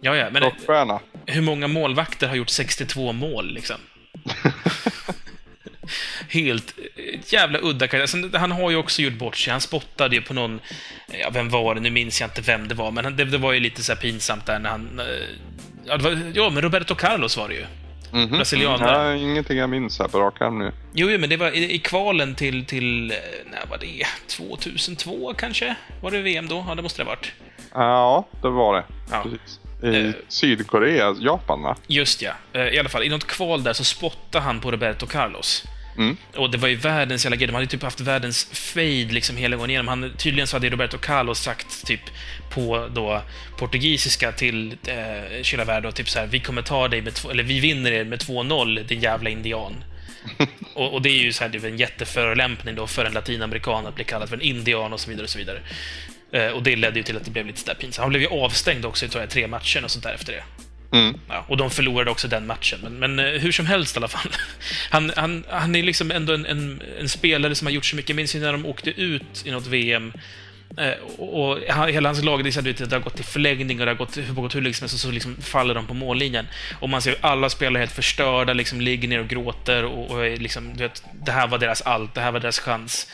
Ja, ja, men Rockstjärna. hur många målvakter har gjort 62 mål, liksom? Helt eh, jävla udda karaktär. Sen, Han har ju också gjort bort sig. Han spottade ju på någon... Ja, vem var det? Nu minns jag inte vem det var, men han, det, det var ju lite så pinsamt där när han... eh, Ja, var, ja, men Roberto Carlos var det ju. Mhm. Brasilianare. Nej, ingenting jag minns här på rak arm nu. Jo, jo, men det var i, i kvalen till, till... eh, När var det? 2002 kanske? Var det VM då? Ja, det måste det ha varit. Ja, det var det. Ja. Precis. I Eh. Sydkorea, Japan va? Just ja. Eh, I alla fall, i något kval där så spottade han på Roberto Carlos. Mm. Och det var ju världens jävla grej. De hade typ haft världens fade liksom hela gången igenom. Han, tydligen så hade Roberto Carlos sagt typ på då portugisiska till eh, Chilavert då, typ så här, vi kommer ta dig med två, eller vi vinner er med 2-0, din jävla indian. och, och det är ju så här, det är en jätteförolämpning då för en latinamerikan att bli kallad för en indian och så vidare och så vidare. Eh, och det ledde ju till att det blev lite sådär pinsamt. Han blev ju avstängd också i tror jag, tre matcher och sånt där efter det. Mm. Ja, och de förlorade också den matchen. Men, men eh, hur som helst i alla fall. Han, han, han är liksom ändå en, en, en spelare som har gjort så mycket. Jag minns ju när de åkte ut i något VM. eh, Och, och hela hans lag, det, det har gått till förlängning och det har gått, hur- gått hur liksom, så, och så liksom faller de på mållinjen. Och man ser hur alla spelare är helt förstörda, liksom ligger ner och gråter och, och liksom, du vet, det här var deras allt, det här var deras chans.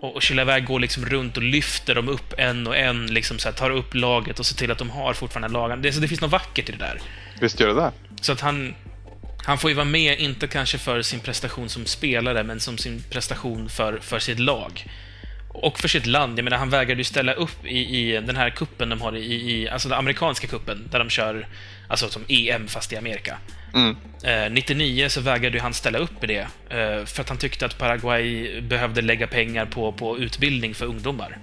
Och, och Chilavert går liksom runt och lyfter dem upp en och en, liksom så här, tar upp laget och ser till att de har fortfarande lagen. Det, så det finns något vackert i det där. Visst gör det det? Så att han, han får ju vara med, inte kanske för sin prestation som spelare, men som sin prestation för, för sitt lag. Och för sitt land. Jag menar, han vägrade ju ställa upp i, i den här kuppen de har i, i, alltså den amerikanska kuppen, där de kör, alltså som EM fast i Amerika. Mm. Eh, 99 så vägrade han ställa upp i det, eh, för att han tyckte att Paraguay behövde lägga pengar på, på utbildning för ungdomar.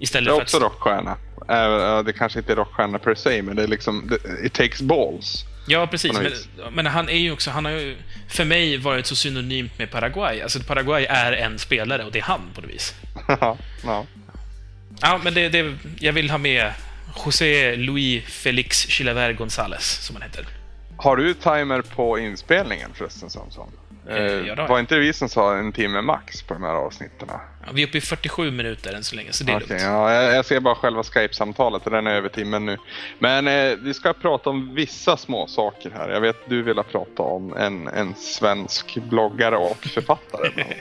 Istället Jag är för också att... rockstjärna. Äh, det kanske inte är rockstjärna per se, men det är liksom... det- It takes balls. Ja, precis. Men, men han är ju också, han har ju för mig varit så synonymt med Paraguay. Alltså Paraguay är en spelare och det är han på något vis. ja. Ja, men det, det, jag vill ha med José Luis Felix Chilavert González, som han heter. Har du timer på inspelningen förresten, Samson? Eh, Eh, ja, var inte det vi som sa en timme max på de här avsnitten? Ja, vi är uppe i 47 minuter än så länge, så det är Okej, lugnt. ja, jag, ser bara själva Skype-samtalet och den är över timmen nu. Men eh, vi ska prata om vissa små saker här. Jag vet du vill prata om en, en svensk bloggare och författare.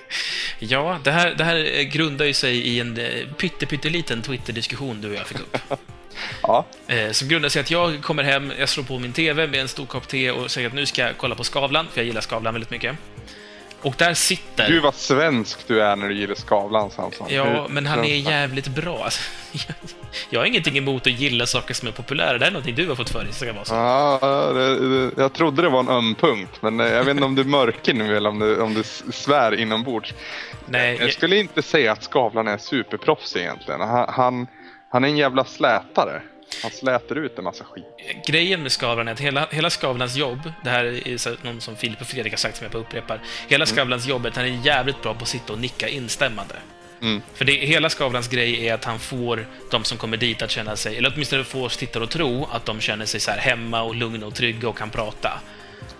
Ja, det här, det här grundar ju sig i en eh, pytte, pytteliten Twitter-diskussion du och jag fick upp. ja, Eh, som grundar sig att jag kommer hem, jag slår på min TV med en stor kopp te och säger att nu ska jag kolla på Skavlan, för jag gillar Skavlan väldigt mycket. Och där sitter... Gud vad svensk du är när du gillar Skavlan Samson. Ja, men han är jävligt bra. Jag har ingenting emot att gilla saker som är populära. Det är någonting du har fått för dig. Ska vara så. Ja, det, det, jag trodde det var en öm punkt, men eh, jag vet inte om du mörker nu eller om du, om du svär inombords. Nej, Jag skulle inte säga att Skavlan är superproffs egentligen. Han, han, han är en jävla slätare. Han slätar ut en massa skit. grejen med Skavlan är att hela, hela Skavlans jobb, det här är så någon som Filip och Fredrik har sagt som jag bara upprepar, hela Skavlans jobb är att han är jävligt bra på att sitta och nicka instämmande. Mm. För det, hela Skavlans grej är att han får de som kommer dit att känna sig, eller åtminstone får oss tittare att tro att de känner sig så här hemma och lugna och trygga och kan prata.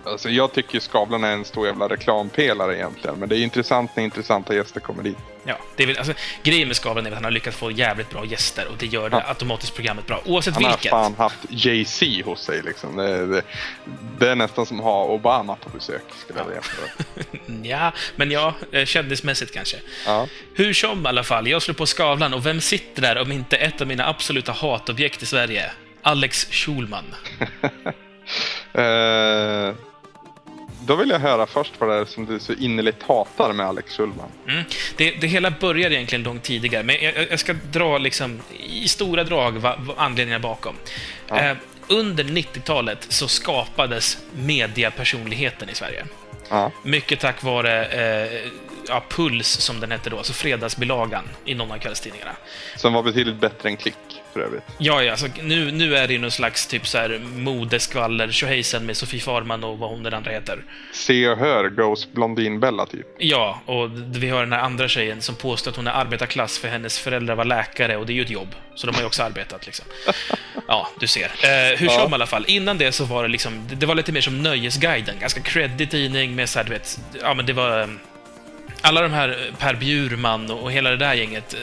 Alltså jag tycker ju Skavlan är en stor jävla reklampelare egentligen. Men det är intressant när intressanta gäster kommer dit. Ja, det är väl, alltså, grejen med Skavlan är att han har lyckats få jävligt bra gäster och det gör det Ja. automatiskt programmet bra, oavsett Han har vilket. fan haft Jay-Z hos sig liksom. Det, det, det är nästan som att ha Obama på besök skulle jag jämföra. Ja, men ja, eh, kändismässigt kanske. Ja. Hur som i alla fall, jag slår på Skavlan och vem sitter där om inte ett av mina absoluta hatobjekt i Sverige? Alex Schulman. Eh, då vill jag höra först vad det är som du så innerligt hatar med Alex Schulman. Mm. Det, det hela börjar egentligen långt tidigare, men jag, jag ska dra liksom i stora drag vad, vad anledningarna bakom. Ja. Eh, under 90-talet så skapades mediapersonligheten i Sverige. Ja. Mycket tack vare eh, ja, Puls, som den hette då, alltså Fredagsbilagan i någon av kvällstidningarna. Som var betydligt bättre än Klick för övrigt. Ja, ja alltså, nu, nu är det ju någon slags typ så här modeskvaller, tjohejsan med Sofie Farman och vad hon den andra heter. Se och hör Ghost Blondinbella typ. Ja, och vi har den här andra tjejen som påstår att hon är arbetarklass för hennes föräldrar var läkare och det är ju ett jobb. Så de har ju också arbetat liksom. Ja, du ser. Eh, hur Ja. som i alla fall, innan det så var det liksom, det, var lite mer som Nöjesguiden, ganska creddig tidning med så här, du vet, ja men det var alla de här eh, Per Bjurman och, hela det där gänget, eh,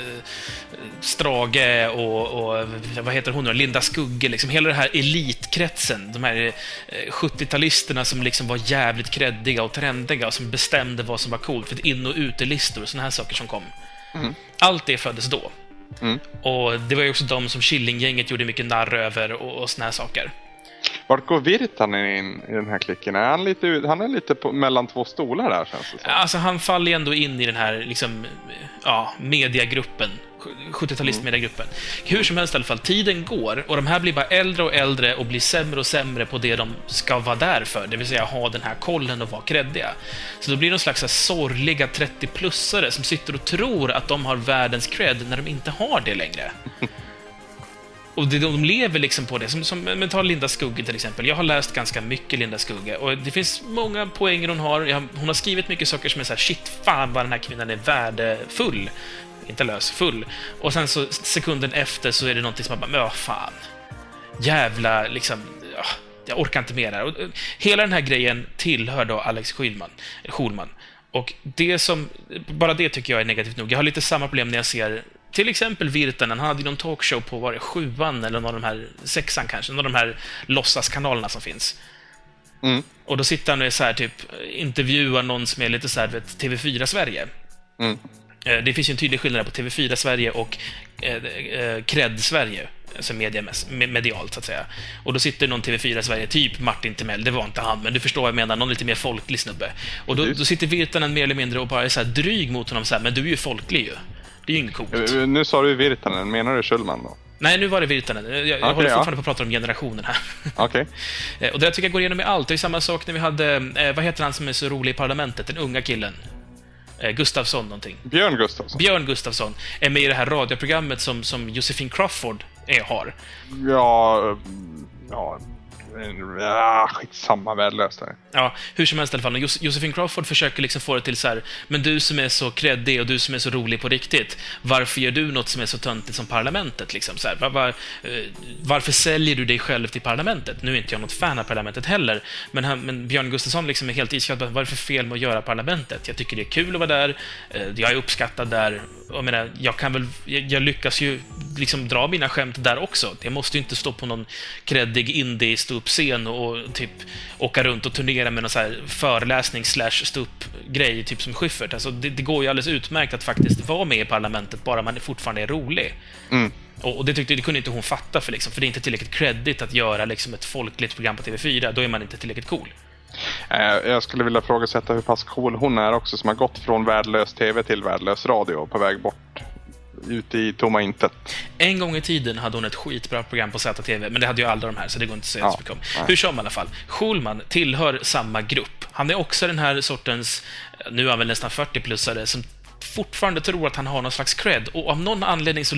Strage och, och vad heter hon nu, Linda Skugge, liksom hela den här elitkretsen, de här eh, 70-talisterna som liksom var jävligt creddiga och trendiga och som bestämde vad som var coolt, för in och utelistor och såna här saker som kom. Mm. Allt det föddes då. Mm. Och det var ju också de som Killinggänget gjorde mycket narr över och, och såna här saker. Vart går Virtanen in i den här klicken? Är han lite, han är lite på, mellan två stolar där känns det som. Alltså, han faller ju ändå in i den här, liksom, ja, mediagruppen. 70-talist-mediagruppen. Hur som helst i alla fall, tiden går och de här blir bara äldre och äldre och blir sämre och sämre på det de ska vara där för, det vill säga ha den här kollen och vara creddiga. Så då blir någon slags här sorgliga 30-plussare som sitter och tror att de har världens cred när de inte har det längre. Och det, de lever liksom på det. Som, som, men ta Linda Skugge till exempel. Jag har läst ganska mycket Linda Skugge och det finns många poänger hon har. Jag, hon har skrivit mycket saker som är så här, shit, fan vad den här kvinnan är värdefull. Inte lös, full. Och sen så sekunden efter så är det någonting som man bara, men vad fan. Jävla, liksom, ja, jag orkar inte mer här. Och, eh, hela den här grejen tillhör då Alex Schulman. Schulman. Och det som, bara det tycker jag är negativt nog. Jag har lite samma problem när jag ser till exempel Virtanen, han hade ju någon talkshow på, var det sjuan eller någon av de här, sexan kanske, någon av de här låtsaskanalerna som finns. Mm. Och då sitter han och är så här, typ, intervjuar någon som är lite så här, vet, TV4 Sverige. Mm. Eh, Det finns ju en tydlig skillnad på TV4 Sverige och eh, eh, Cred Sverige, alltså mediamäss- me- medialt så att säga. Och då sitter någon TV4 Sverige, typ Martin Timell, det var inte han, men du förstår vad jag menar, någon lite mer folklig snubbe. Och då, då sitter Virtanen mer eller mindre och bara är så här dryg mot honom så här, men du är ju folklig ju. Det är ju inget coolt. Eh, Nu sa du Virtanen, menar du Schulman då? Nej, nu var det Virtanen. Jag, jag håller ja. fortfarande på att prata om generationen här. Okej. Eh, Och det jag tycker jag går igenom med allt. Det är samma sak när vi hade, eh, vad heter han som är så rolig i Parlamentet, den unga killen? Eh, Gustafsson någonting. Björn Gustafsson. Björn Gustafsson är med i det här radioprogrammet som, som Josefin Crawford är, har. Ja, eh, ja, Ah, skitsamma värdelöst det. Ja, hur som helst i alla fall. Josephine Josefin Crawford försöker liksom få det till så här, men du som är så kreddig och du som är så rolig på riktigt, varför gör du något som är så töntigt som Parlamentet? Liksom, så här, var, var, eh, varför säljer du dig själv till Parlamentet? Nu är inte jag något fan av Parlamentet heller, men, han, men Björn Gustafsson liksom är helt iskall. Vad är det för fel med att göra Parlamentet? Jag tycker det är kul att vara där, eh, jag är uppskattad där. Jag menar, jag kan väl, jag, jag lyckas ju liksom dra mina skämt där också. Jag måste ju inte stå på någon kreddig indie ståuppscen och typ åka runt och turnera med någon så här föreläsning slash ståuppgrej, typ som Schyffert. Alltså, det, det går ju alldeles utmärkt att faktiskt vara med i parlamentet, bara man fortfarande är rolig. Mm. Och, och det, tyckte, det kunde inte hon fatta, för, liksom, för det är inte tillräckligt credit att göra liksom, ett folkligt program på TV4. Då är man inte tillräckligt cool. Eh, Jag skulle vilja frågasätta hur pass cool hon är också som har gått från värdelös TV till värdelös radio på väg bort ut i tomma intet. En gång i tiden hade hon ett skitbra program på ZTV, men det hade ju alla de här, så det går inte att säga Ja, så mycket om. nej. Hur som i alla fall, Schulman tillhör samma grupp. Han är också den här sortens, nu är han väl nästan 40-plussare, som fortfarande tror att han har någon slags cred, och av någon anledning så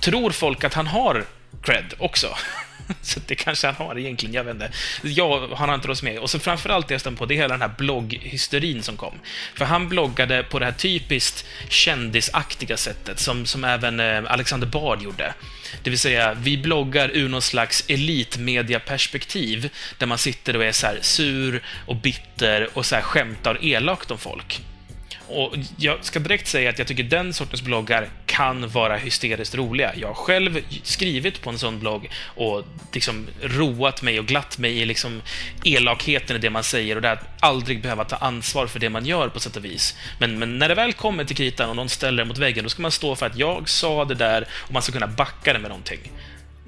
tror folk att han har cred också. så det kanske han har egentligen, jag vet inte. Jag har inte oss med. Och så framförallt det jag stämmer på, det är hela den här blogghysterin som kom. För han bloggade på det här typiskt kändisaktiga sättet, som, som även eh, Alexander Bard gjorde. Det vill säga, vi bloggar ur någon slags elitmediaperspektiv, där man sitter och är så sur och bitter och så här skämtar elakt om folk. Och jag ska direkt säga att jag tycker den sortens bloggar kan vara hysteriskt roliga. Jag har själv skrivit på en sån blogg och liksom roat mig och glatt mig i liksom elakheten i det man säger och det att aldrig behöva ta ansvar för det man gör på sätt och vis. Men, men när det väl kommer till kritan och någon ställer det mot väggen, då ska man stå för att jag sa det där och man ska kunna backa det med någonting.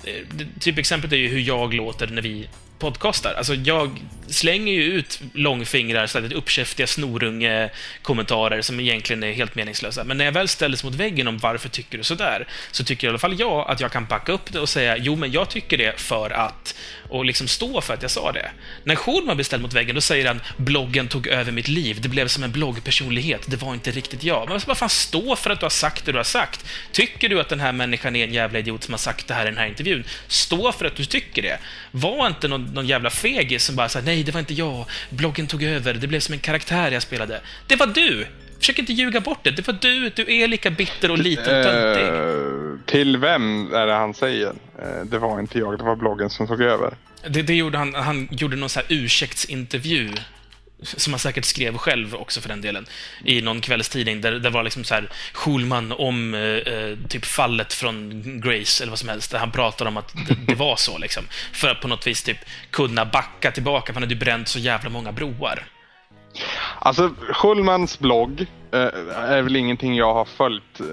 Eh, Typexemplet är ju hur jag låter när vi podcastar. Alltså, jag slänger ju ut långfingrar, så uppkäftiga snorunge-kommentarer som egentligen är helt meningslösa. Men när jag väl ställdes mot väggen om varför tycker du sådär, så tycker i alla fall jag att jag kan backa upp det och säga jo, men jag tycker det för att och liksom stå för att jag sa det. När Schulman blir ställd mot väggen, då säger han bloggen tog över mitt liv. Det blev som en bloggpersonlighet. Det var inte riktigt jag. Men vad fan, stå för att du har sagt det du har sagt. Tycker du att den här människan är en jävla idiot som har sagt det här i den här intervjun, stå för att du tycker det. Var inte någon, någon jävla fegis som bara sa nej, det var inte jag. Bloggen tog över. Det blev som en karaktär jag spelade. Det var du! Försök inte ljuga bort det. Det var du. Du är lika bitter och liten och töntig. Uh, till vem är det han säger? Uh, det var inte jag, det var bloggen som tog över. Det, det gjorde han. Han gjorde någon så här ursäktsintervju som han säkert skrev själv också för den delen, i någon kvällstidning där det var liksom så här Schulman om eh, eh, typ fallet från Grace eller vad som helst, där han pratade om att det, det, var så liksom. För att på något vis typ kunna backa tillbaka, för han hade ju bränt så jävla många broar. Alltså, Schulmans blogg eh, är väl ingenting jag har följt eh,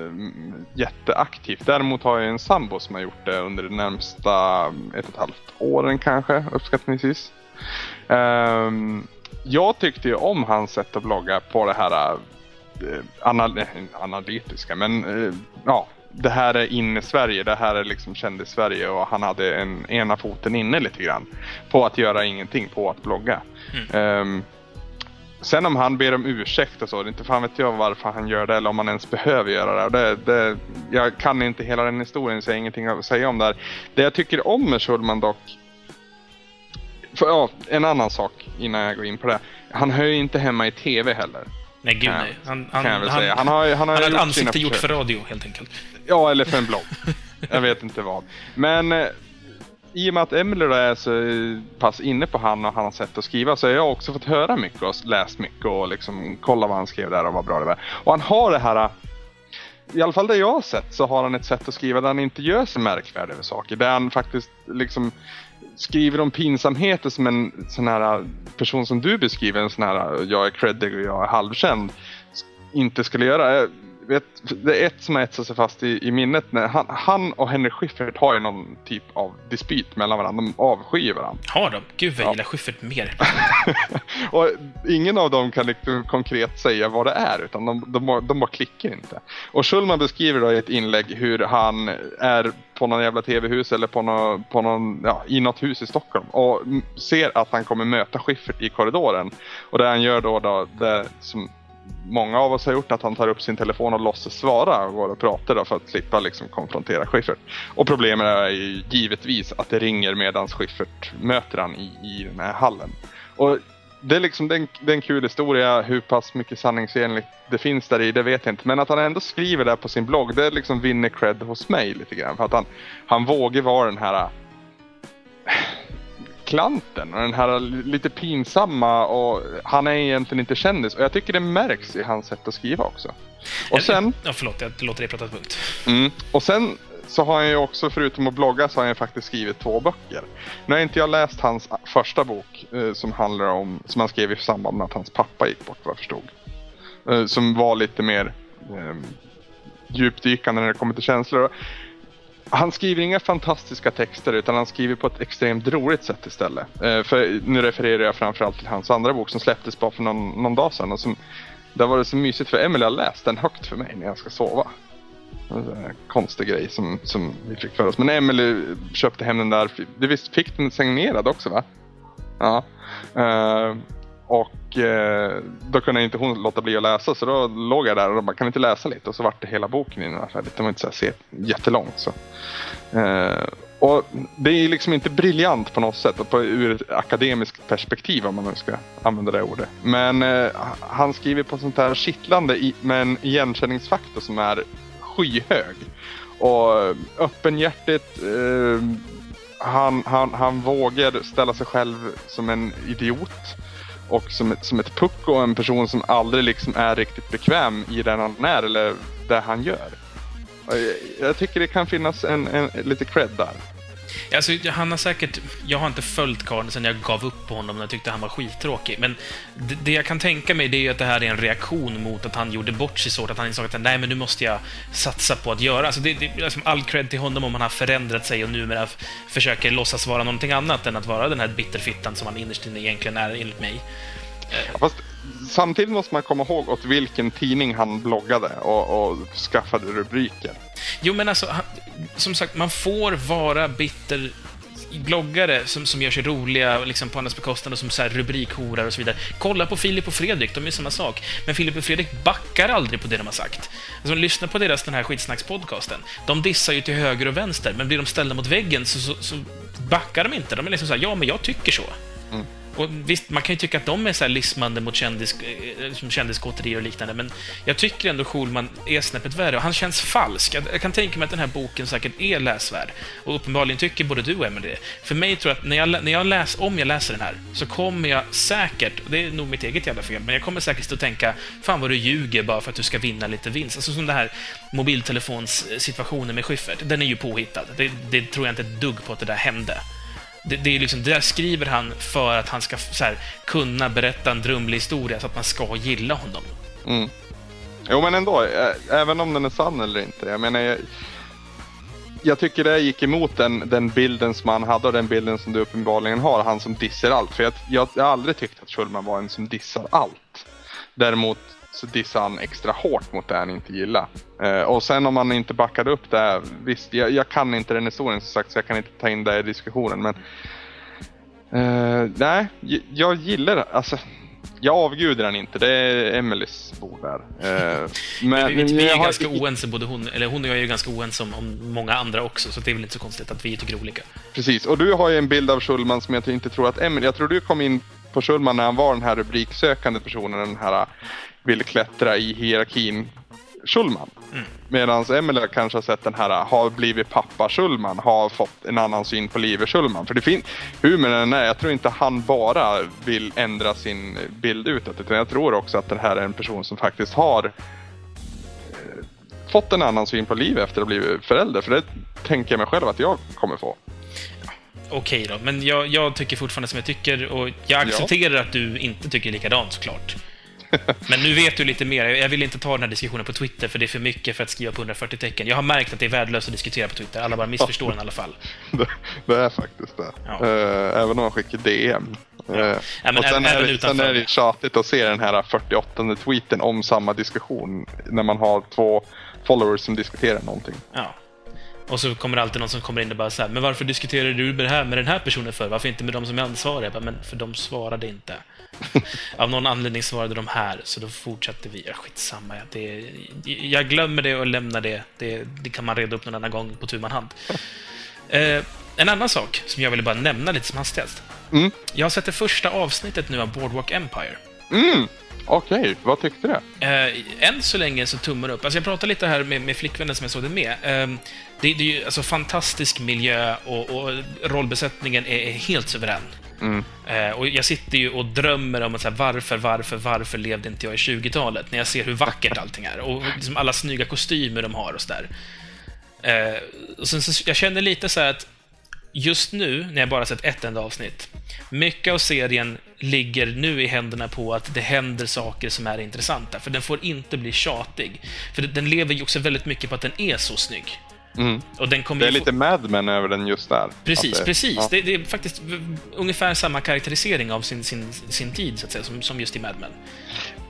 jätteaktivt. Däremot har jag en sambo som har gjort det under de närmsta mm, ett och ett halvt åren kanske, uppskattningsvis. Um, jag tyckte ju om hans sätt att blogga på det här eh, anal analytiska, men eh, ja, det här är inne Sverige, det här är liksom kändis Sverige och han hade en ena foten inne lite grann på att göra ingenting, på att blogga. Mm. Um, Sen om han ber om ursäkt och så, inte fan vet jag varför han gör det eller om han ens behöver göra det. det, det jag kan inte hela den historien så jag har ingenting att säga om det här. Det jag tycker om med Schulman dock, för, ja, en annan sak innan jag går in på det. Han hör ju inte hemma i TV heller. Nej, gud nej. Han, han, han, han, har, han har, han har ett ansikte gjort för radio, helt enkelt. Ja, eller för en blogg. jag vet inte vad. Men eh, i och med att Emily är så pass inne på han och hans sätt att skriva så har jag också fått höra mycket och läst mycket och liksom kolla vad han skrev där och vad bra det var. Och han har det här i alla fall det jag har sett så har han ett sätt att skriva där han inte gör sig märkvärdig över saker. Där han faktiskt liksom skriver om pinsamheter som en sån här äh, person som du beskriver, en sån här äh, jag är creddig och jag är halvkänd, inte skulle göra. Äh, vet, det är ett som har etsat sig fast i, i minnet. När han, han och Henrik Schyffert har ju någon typ av dispyt mellan varandra. De avskyr varandra. Har de? Gud vad jag ja. gillar Schyffert mer. och ingen av dem kan liksom konkret säga vad det är. Utan de, de, de bara klickar inte. Och Schulman beskriver då i ett inlägg hur han är på någon jävla tv-hus eller på någon, på någon, ja, i något hus i Stockholm och ser att han kommer möta Schyffert i korridoren. Och det han gör då, då det som många av oss har gjort att han tar upp sin telefon och låtsas svara och går och pratar då för att slippa liksom konfrontera Schyffert. Och problemet är ju givetvis att det ringer medan Schyffert möter han i, i den här hallen. Och det är liksom det är, en, det är en kul historia, hur pass mycket sanningsenligt det finns där i, det vet jag inte. Men att han ändå skriver det på sin blogg, det liksom vinner cred hos mig lite grann. För att han, han vågar vara den här klanten och den här lite pinsamma och han är egentligen inte kändis och jag tycker det märks i hans sätt att skriva också. Och sen... Ja, förlåt, jag låter dig prata punkt. Mm, och sen så har han ju också, förutom att blogga, så har han ju faktiskt skrivit två böcker. Nu har inte jag läst hans första bok eh, som handlar om, som han skrev i samband med att hans pappa gick bort vad jag förstod. Eh, som var lite mer eh, djupdykande när det kommer till känslor han skriver inga fantastiska texter utan han skriver på ett extremt roligt sätt istället. Eh, för nu refererar jag framförallt till hans andra bok som släpptes bara för någon, någon dag sedan. Och som, där var det så mysigt för Emily har läst den högt för mig när jag ska sova. En konstig grej som, som vi fick för oss. Men Emily köpte hem den där. Du visst fick den signerad också va? Ja. Uh, och eh, då kunde inte hon låta bli att läsa så då låg jag där och bara kan inte läsa lite och så vart det hela boken innan färdigt. Det var inte så här jättelångt så. Eh, Och det är liksom inte briljant på något sätt på, ur ett akademiskt perspektiv om man nu ska använda det ordet. Men eh, han skriver på sånt här kittlande i, med en igenkänningsfaktor som är skyhög. Och öppenhjärtigt, eh, han, han, han vågar ställa sig själv som en idiot och som ett, som ett pucko, en person som aldrig liksom är riktigt bekväm i den han är eller det han gör. Jag tycker det kan finnas en, en lite cred där. Alltså, han har säkert... Jag har inte följt karln sen jag gav upp på honom när jag tyckte han var skittråkig. Men det, det jag kan tänka mig det är att det här är en reaktion mot att han gjorde bort sig så att han insåg att nej, men nu måste jag satsa på att göra. Alltså, det, det liksom all cred till honom om han har förändrat sig och numera försöker låtsas vara någonting annat än att vara den här bitterfittan som han innerst inne egentligen är, enligt mig. Ja, fast samtidigt måste man komma ihåg åt vilken tidning han bloggade och, och skaffade rubriker. Jo, men alltså, som sagt, man får vara bitter bloggare som, som gör sig roliga liksom på andras bekostnad och som så här rubrikhorar och så vidare. Kolla på Filip och Fredrik, de är samma sak. Men Filip och Fredrik backar aldrig på det de har sagt. Alltså, lyssna på deras den här skitsnackspodcasten. De dissar ju till höger och vänster, men blir de ställda mot väggen så, så, så backar de inte. De är liksom så här, ja, men jag tycker så. Mm. Och visst, man kan ju tycka att de är så här lismande mot kändis, eh, liksom och liknande, men jag tycker ändå Schulman är snäppet värre. Och han känns falsk. Jag, jag, kan tänka mig att den här boken säkert är läsvärd. Och uppenbarligen tycker både du och Emelie det. För mig tror jag att när jag, när jag läs, om jag läser den här, så kommer jag säkert, det är nog mitt eget jävla fel, men jag kommer säkert att tänka Fan vad du ljuger bara för att du ska vinna lite vinst. Alltså som den här mobiltelefonssituationen med Schyffert. Den är ju påhittad. Det, det tror jag inte ett dugg på att det där hände. Det, det, är liksom, det där skriver han för att han ska här, kunna berätta en drömlig historia så att man ska gilla honom. Mm. Jo, men ändå, även om den är sann eller inte. Jag menar, jag, jag tycker det gick emot den, den bilden som han hade och den bilden som du uppenbarligen har, han som dissar allt. För jag, jag, jag har aldrig tyckt att Schulman var en som dissar allt. Däremot så dissade han extra hårt mot det han inte gillade. Eh, och sen om man inte backade upp det, visst, jag, jag, kan inte den historien som sagt så jag kan inte ta in det i diskussionen men eh, nej, jag gillar alltså jag avgudar den inte, det är Emelies bord där. Eh, men, vi, vi är har... ganska oense, både hon, eller hon och jag är ganska oense om, om, många andra också, så det är väl inte så konstigt att vi tycker olika. Precis, och du har ju en bild av Schulman som jag inte tror att Emelie, jag tror du kom in på Schulman när han var den här rubriksökande personen, den här vill klättra i hierarkin Schulman. Mm. Medan Emelie kanske har sett den här, har blivit pappa Schulman, har fått en annan syn på livet Schulman. För det finns, hur med den är, jag tror inte han bara vill ändra sin bild utåt, utan jag tror också att det här är en person som faktiskt har eh, fått en annan syn på livet efter att ha blivit förälder. För det tänker jag mig själv att jag kommer få. Okej då, men jag, jag, tycker fortfarande som jag tycker och jag accepterar ja. att du inte tycker likadant såklart. Men nu vet du lite mer. Jag vill inte ta den här diskussionen på Twitter, för det är för mycket för att skriva på 140 tecken. Jag har märkt att det är värdelöst att diskutera på Twitter. Alla bara missförstår den i alla fall. Det, det är faktiskt det. Ja. Uh, även om man skickar DM. Ja. Uh, ja, och sen, är, det, sen är det tjatigt att se den här 48 tweeten om samma diskussion när man har två followers som diskuterar någonting. Ja. Och så kommer det alltid någon som kommer in och bara så här, men varför diskuterar du det här med den här personen för? Varför inte med de som är ansvariga? Bara, men för de svarade inte. Av någon anledning svarade de här, så då fortsatte vi. Ja, skitsamma. Det, jag glömmer det och lämnar det. det. det. kan man reda upp någon annan gång på tu man hand. Eh, en annan sak som jag ville bara nämna lite som hastigast. Mm. Jag har sett det första avsnittet nu av Boardwalk Empire. Mm. Okej, okay. vad tyckte du? Eh, än så länge så tummar upp. Alltså jag pratade lite här med, med flickvännen som jag såg det med. Eh, det, det, är ju alltså fantastisk miljö och, och rollbesättningen är, är helt suverän. Mm. Eh, och jag sitter ju och drömmer om att så här, varför, varför, varför levde inte jag i 20-talet? När jag ser hur vackert allting är och liksom alla snygga kostymer de har och sådär. Eh, och sen så, jag känner lite så att just nu, när jag bara sett ett enda avsnitt, mycket av serien ligger nu i händerna på att det händer saker som är intressanta, för den får inte bli tjatig. För den lever ju också väldigt mycket på att den är så snygg. Mm. Och den kommer det är lite få... Mad Men över den just där. Precis, det, precis. Ja. Det, det, är faktiskt ungefär samma karaktärisering av sin, sin, sin tid, så att säga, som, som just i Mad Men.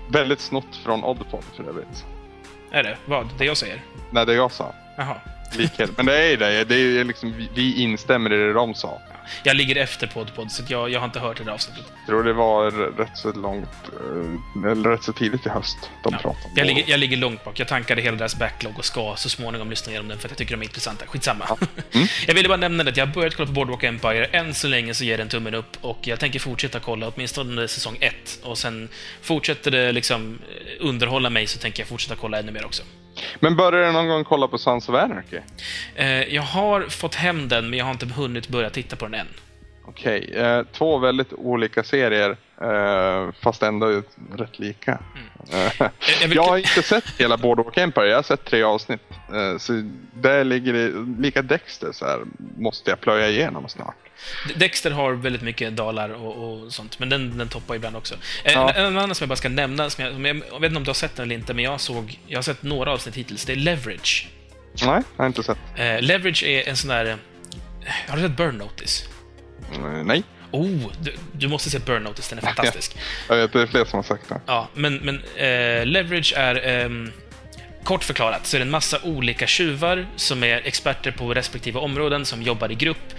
Väldigt snott från Oddpod, för övrigt. Är det? Vad? Det jag säger? Nej, det jag sa. Jaha. likhet. Men det är det. Det är liksom, vi instämmer i det de sa. Jag ligger efter Podpod, så jag, jag har inte hört det där avsnittet. Jag tror det var rätt så långt, eh, eller rätt så tidigt i höst de Ja. pratade om Jag, ligger, jag ligger långt bak. Jag tankade hela deras backlog och ska så småningom lyssna igenom den för att jag tycker de är intressanta. Skitsamma. Mm. jag ville bara nämna det att jag har börjat kolla på Boardwalk Empire. Än så länge så ger den tummen upp och jag tänker fortsätta kolla åtminstone säsong ett. Och sen fortsätter det liksom eh, underhålla mig så tänker jag fortsätta kolla ännu mer också. Men började du någon gång kolla på Sons of Anarchy? Eh, jag har fått hem den, men jag har inte hunnit börja titta på den än. Okej, eh, två väldigt olika serier, eh, fast ändå rätt lika. Eh, Jag- jag har inte sett hela Boardwalk Empire, jag har sett tre avsnitt. Eh, så där ligger det, lika Dexter så här, måste jag plöja igenom snart. Dexter har väldigt mycket dalar och, och sånt, men den, den toppar ibland också. Eh, Ja. En, en annan som jag bara ska nämna, som jag, som jag, jag vet inte om du har sett den eller inte, men jag såg, jag har sett några avsnitt hittills. Det är Leverage. Nej, jag har inte sett. Eh, Leverage är en sån där... eh, Har du sett Burn Notice? Mm, nej, Oh, du, du måste se Burn Notice, den är fantastisk. jag vet det är fler som har sagt det. Ja, men, men eh, Leverage är... ehm, kort förklarat så är det en massa olika tjuvar som är experter på respektive områden, som jobbar i grupp eh,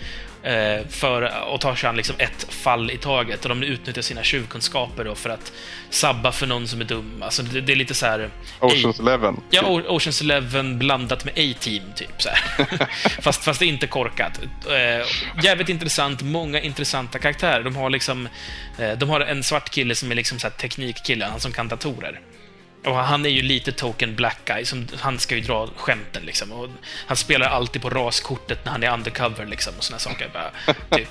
för att ta sig an liksom ett fall i taget. Och de utnyttjar sina tjuvkunskaper då för att sabba för någon som är dum. Alltså, det, det är lite så här... Oceans Eleven. Ja, O- Oceans Eleven blandat med A-Team, typ. Så fast, fast inte korkat. Eh, jävligt intressant, många intressanta karaktärer. De har liksom... Eh, de har en svart kille som är liksom så teknikkille, han som kan datorer. Och han är ju lite token black guy, som, han ska ju dra skämten liksom. Och han spelar alltid på raskortet när han är undercover liksom, och såna saker. Bara, typ,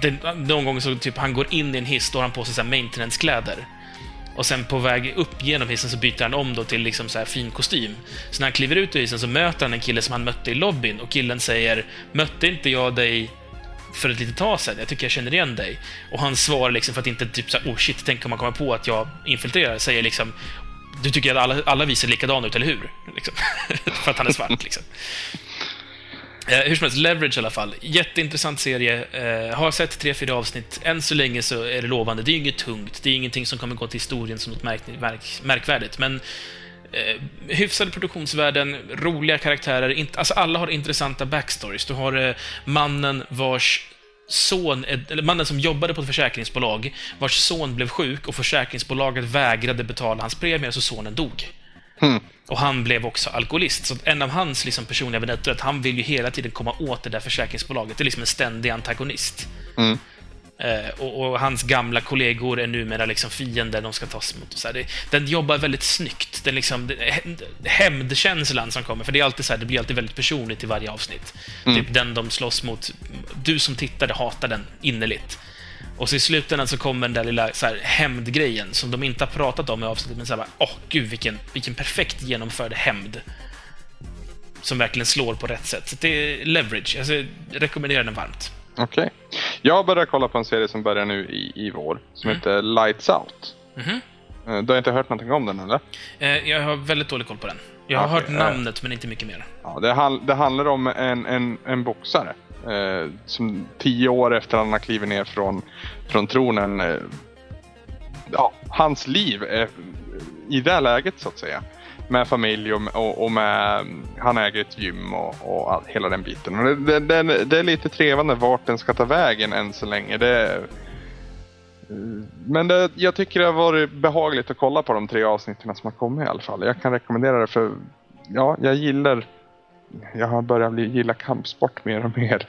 det, någon gång så typ han går in i en hiss, då har han på sig så maintenance-kläder. Och sen på väg upp genom hissen så byter han om då till liksom så här fin kostym. Så när han kliver ut ur hissen så möter han en kille som han mötte i lobbyn och killen säger “Mötte inte jag dig för ett litet tag sedan? Jag tycker jag känner igen dig.” Och han svarar liksom för att inte typ så här, “Oh shit, tänk om man kommer på att jag infiltrerar”, säger liksom “Du tycker att alla, alla vi ser likadana ut, eller hur?” liksom. För att han är svart liksom. Eh, hur som helst, Leverage i alla fall. Jätteintressant serie. Eh, har sett tre, fyra avsnitt. Än så länge så är det lovande. Det är inget tungt. Det är ingenting som kommer gå till historien som något märk, märk, märkvärdigt. Men eh, hyfsade produktionsvärden, roliga karaktärer. Alltså alla har intressanta backstories. Du har eh, mannen vars son, eller mannen som jobbade på ett försäkringsbolag, vars son blev sjuk och försäkringsbolaget vägrade betala hans premie, så sonen dog. Hmm. Och han blev också alkoholist. Så en av hans liksom, personliga vendettor är att han vill ju hela tiden komma åt det där försäkringsbolaget. Det är liksom en ständig antagonist. Mm. Eh, och, och hans gamla kollegor är numera liksom fiender de ska tas emot. Och så. Det, den jobbar väldigt snyggt. Den liksom, hämndkänslan som kommer, för det är alltid så här, det blir alltid väldigt personligt i varje avsnitt. Mm. Typ den de slåss mot. Du som tittare hatar den innerligt. Och så i slutändan så kommer den där lilla så här, hämndgrejen som de inte har pratat om i avsnittet, men så här, bara, åh gud vilken, vilken perfekt genomförd hämnd. Som verkligen slår på rätt sätt. Så det är leverage. Alltså, jag rekommenderar den varmt. Okej. Jag börjar kolla på en serie som börjar nu i, i vår, som Mm. heter Lights Out. Eh, Du har inte hört någonting om den eller? Eh, Jag har väldigt dålig koll på den. Jag har Okej, hört eh. namnet, men inte mycket mer. Ja, det, hal- det handlar om en, en, en boxare. Eh, som tio år efter han har klivit ner från, från tronen. Eh, ja, hans liv är i det läget så att säga. Med familj och, och, och med, han äger ett gym och, och all, hela den biten. Och det, det, det, det är lite trevande vart den ska ta vägen än så länge. Det, men det, jag tycker det har varit behagligt att kolla på de tre avsnitten som har kommit i alla fall. Jag kan rekommendera det för ja, jag gillar jag har börjat bli, gilla kampsport mer och mer.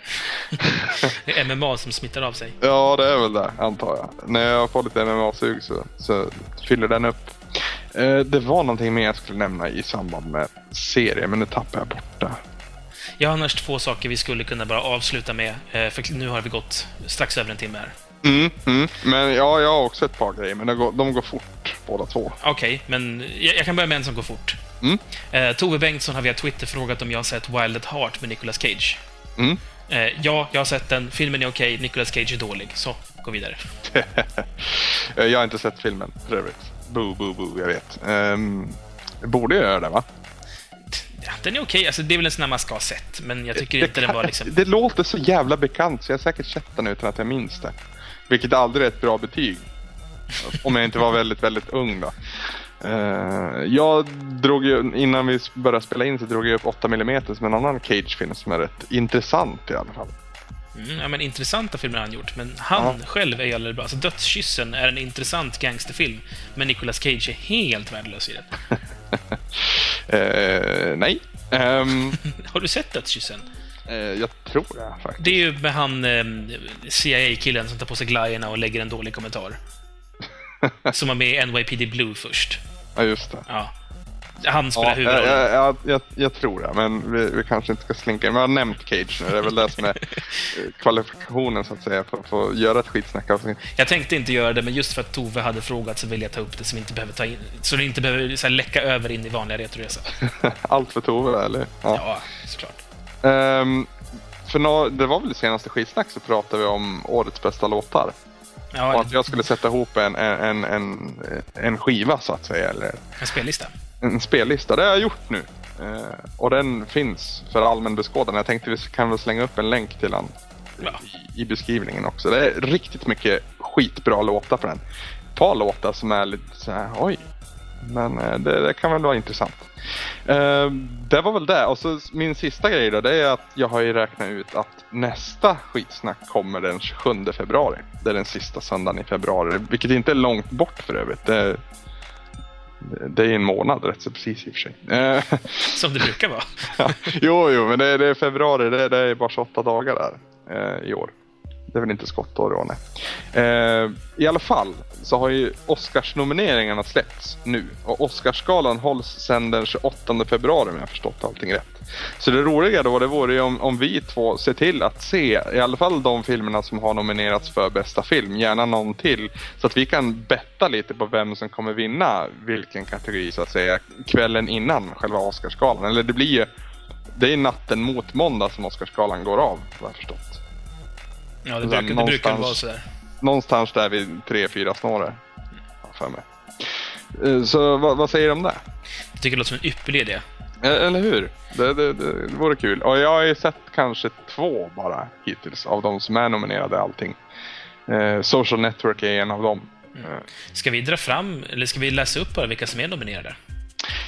Det är MMA som smittar av sig. Ja, det är väl det, antar jag. När jag får lite MMA-sug så, så fyller den upp. Eh, det var någonting mer jag skulle nämna i samband med serien, men nu tappar jag bort det. Jag har annars två saker vi skulle kunna bara avsluta med, eh, för nu har vi gått strax över en timme här. Mm, mm. Men ja, jag har också ett par grejer, men de går, de går fort båda två. Okej, men jag, jag kan börja med en som går fort. Mm. Eh, Tove Bengtsson har via Twitter frågat om jag har sett Wild at Heart med Nicolas Cage. Mm. Eh, ja, jag har sett den. Filmen är okej, Nicolas Cage är dålig. Så, gå vidare. Eh, jag har inte sett filmen för övrigt. Boo, boo, boo, jag vet. Um, borde jag göra det, va? Ja, den är okej, alltså, det är väl en sån här man ska ha sett, men jag tycker det, inte den var liksom... det låter så jävla bekant så jag har säkert sett den utan att jag minns det. Vilket aldrig är ett bra betyg. Om jag inte var väldigt, väldigt ung då. Eh, jag drog ju, innan vi började spela in så drog jag upp 8 mm som en annan Cage-film som är rätt intressant i alla fall. Mm, ja, men intressanta filmer har han gjort, men han Ja. själv är jävligt bra. Alltså, Dödskyssen är en intressant gangsterfilm, men Nicolas Cage är helt värdelös i den. Eh, nej. Ehm, Har du sett Dödskyssen? eh, jag tror det faktiskt. Det är ju med han eh, CIA-killen som tar på sig glajjorna och lägger en dålig kommentar. Som var med i NYPD Blue först. Ja, just det. Ja. Han Ja, spelar jag, huvudrollen. jag, jag, jag, jag tror det, men vi, vi kanske inte ska slinka in. Men jag har nämnt Cage nu. Det är väl det som är kvalifikationen så att säga för, att göra ett skitsnackavsnitt. Jag tänkte inte göra det, men just för att Tove hade frågat så vill jag ta upp det så vi inte behöver ta in, så det inte behöver så här, läcka över in i vanliga Retoresa. Allt för Tove, eller? Ja. Ja, såklart. Ehm, för nå, det var väl i senaste skitsnack så pratade vi om årets bästa låtar. Och Ja, att jag skulle sätta ihop en, en, en, en skiva så att säga, eller en spellista. En spellista. Det har jag gjort nu. Eh, och den finns för allmän beskådan. Jag tänkte vi kan väl slänga upp en länk till den Ja. i, i beskrivningen också. Det är riktigt mycket skitbra låtar på den. Ett par låtar som är lite så här, oj. Men eh, det, det kan väl vara intressant. Eh, det var väl det. Och så min sista grej då, det är att jag har ju räknat ut att nästa skitsnack kommer den 27 februari. Det är den sista söndagen i februari, vilket inte är långt bort för övrigt. Det är, det är en månad rätt så precis i och för sig. Eh, Som det brukar vara. jo, jo, men det är, det är februari. Det är, det är bara 28 dagar där eh, i år. Det är väl inte skottår i år, nej. Eh, I alla fall så har ju Oscarsnomineringarna släppts nu. Och Oscarsgalan hålls sedan den 28 februari om jag har förstått allting rätt. Så det roliga då det vore ju om, om vi två ser till att se i alla fall de filmerna som har nominerats för bästa film. Gärna någon till. Så att vi kan betta lite på vem som kommer vinna vilken kategori så att säga kvällen innan själva Oscarsgalan. Eller det blir ju det är natten mot måndag som Oscarsgalan går av, vad jag förstått. Ja, det brukar, det brukar vara sådär. Någonstans där vid tre, fyra snåret. har jag för mig. Eh, Så vad, vad säger du om det? Jag tycker det låter som en ypperlig idé. Eller hur? Det, det, det vore kul. Och jag har ju sett kanske två bara hittills av de som är nominerade allting. Eh, Social Network är en av dem. Eh, Ska vi dra fram, eller ska vi läsa upp bara vilka som är nominerade?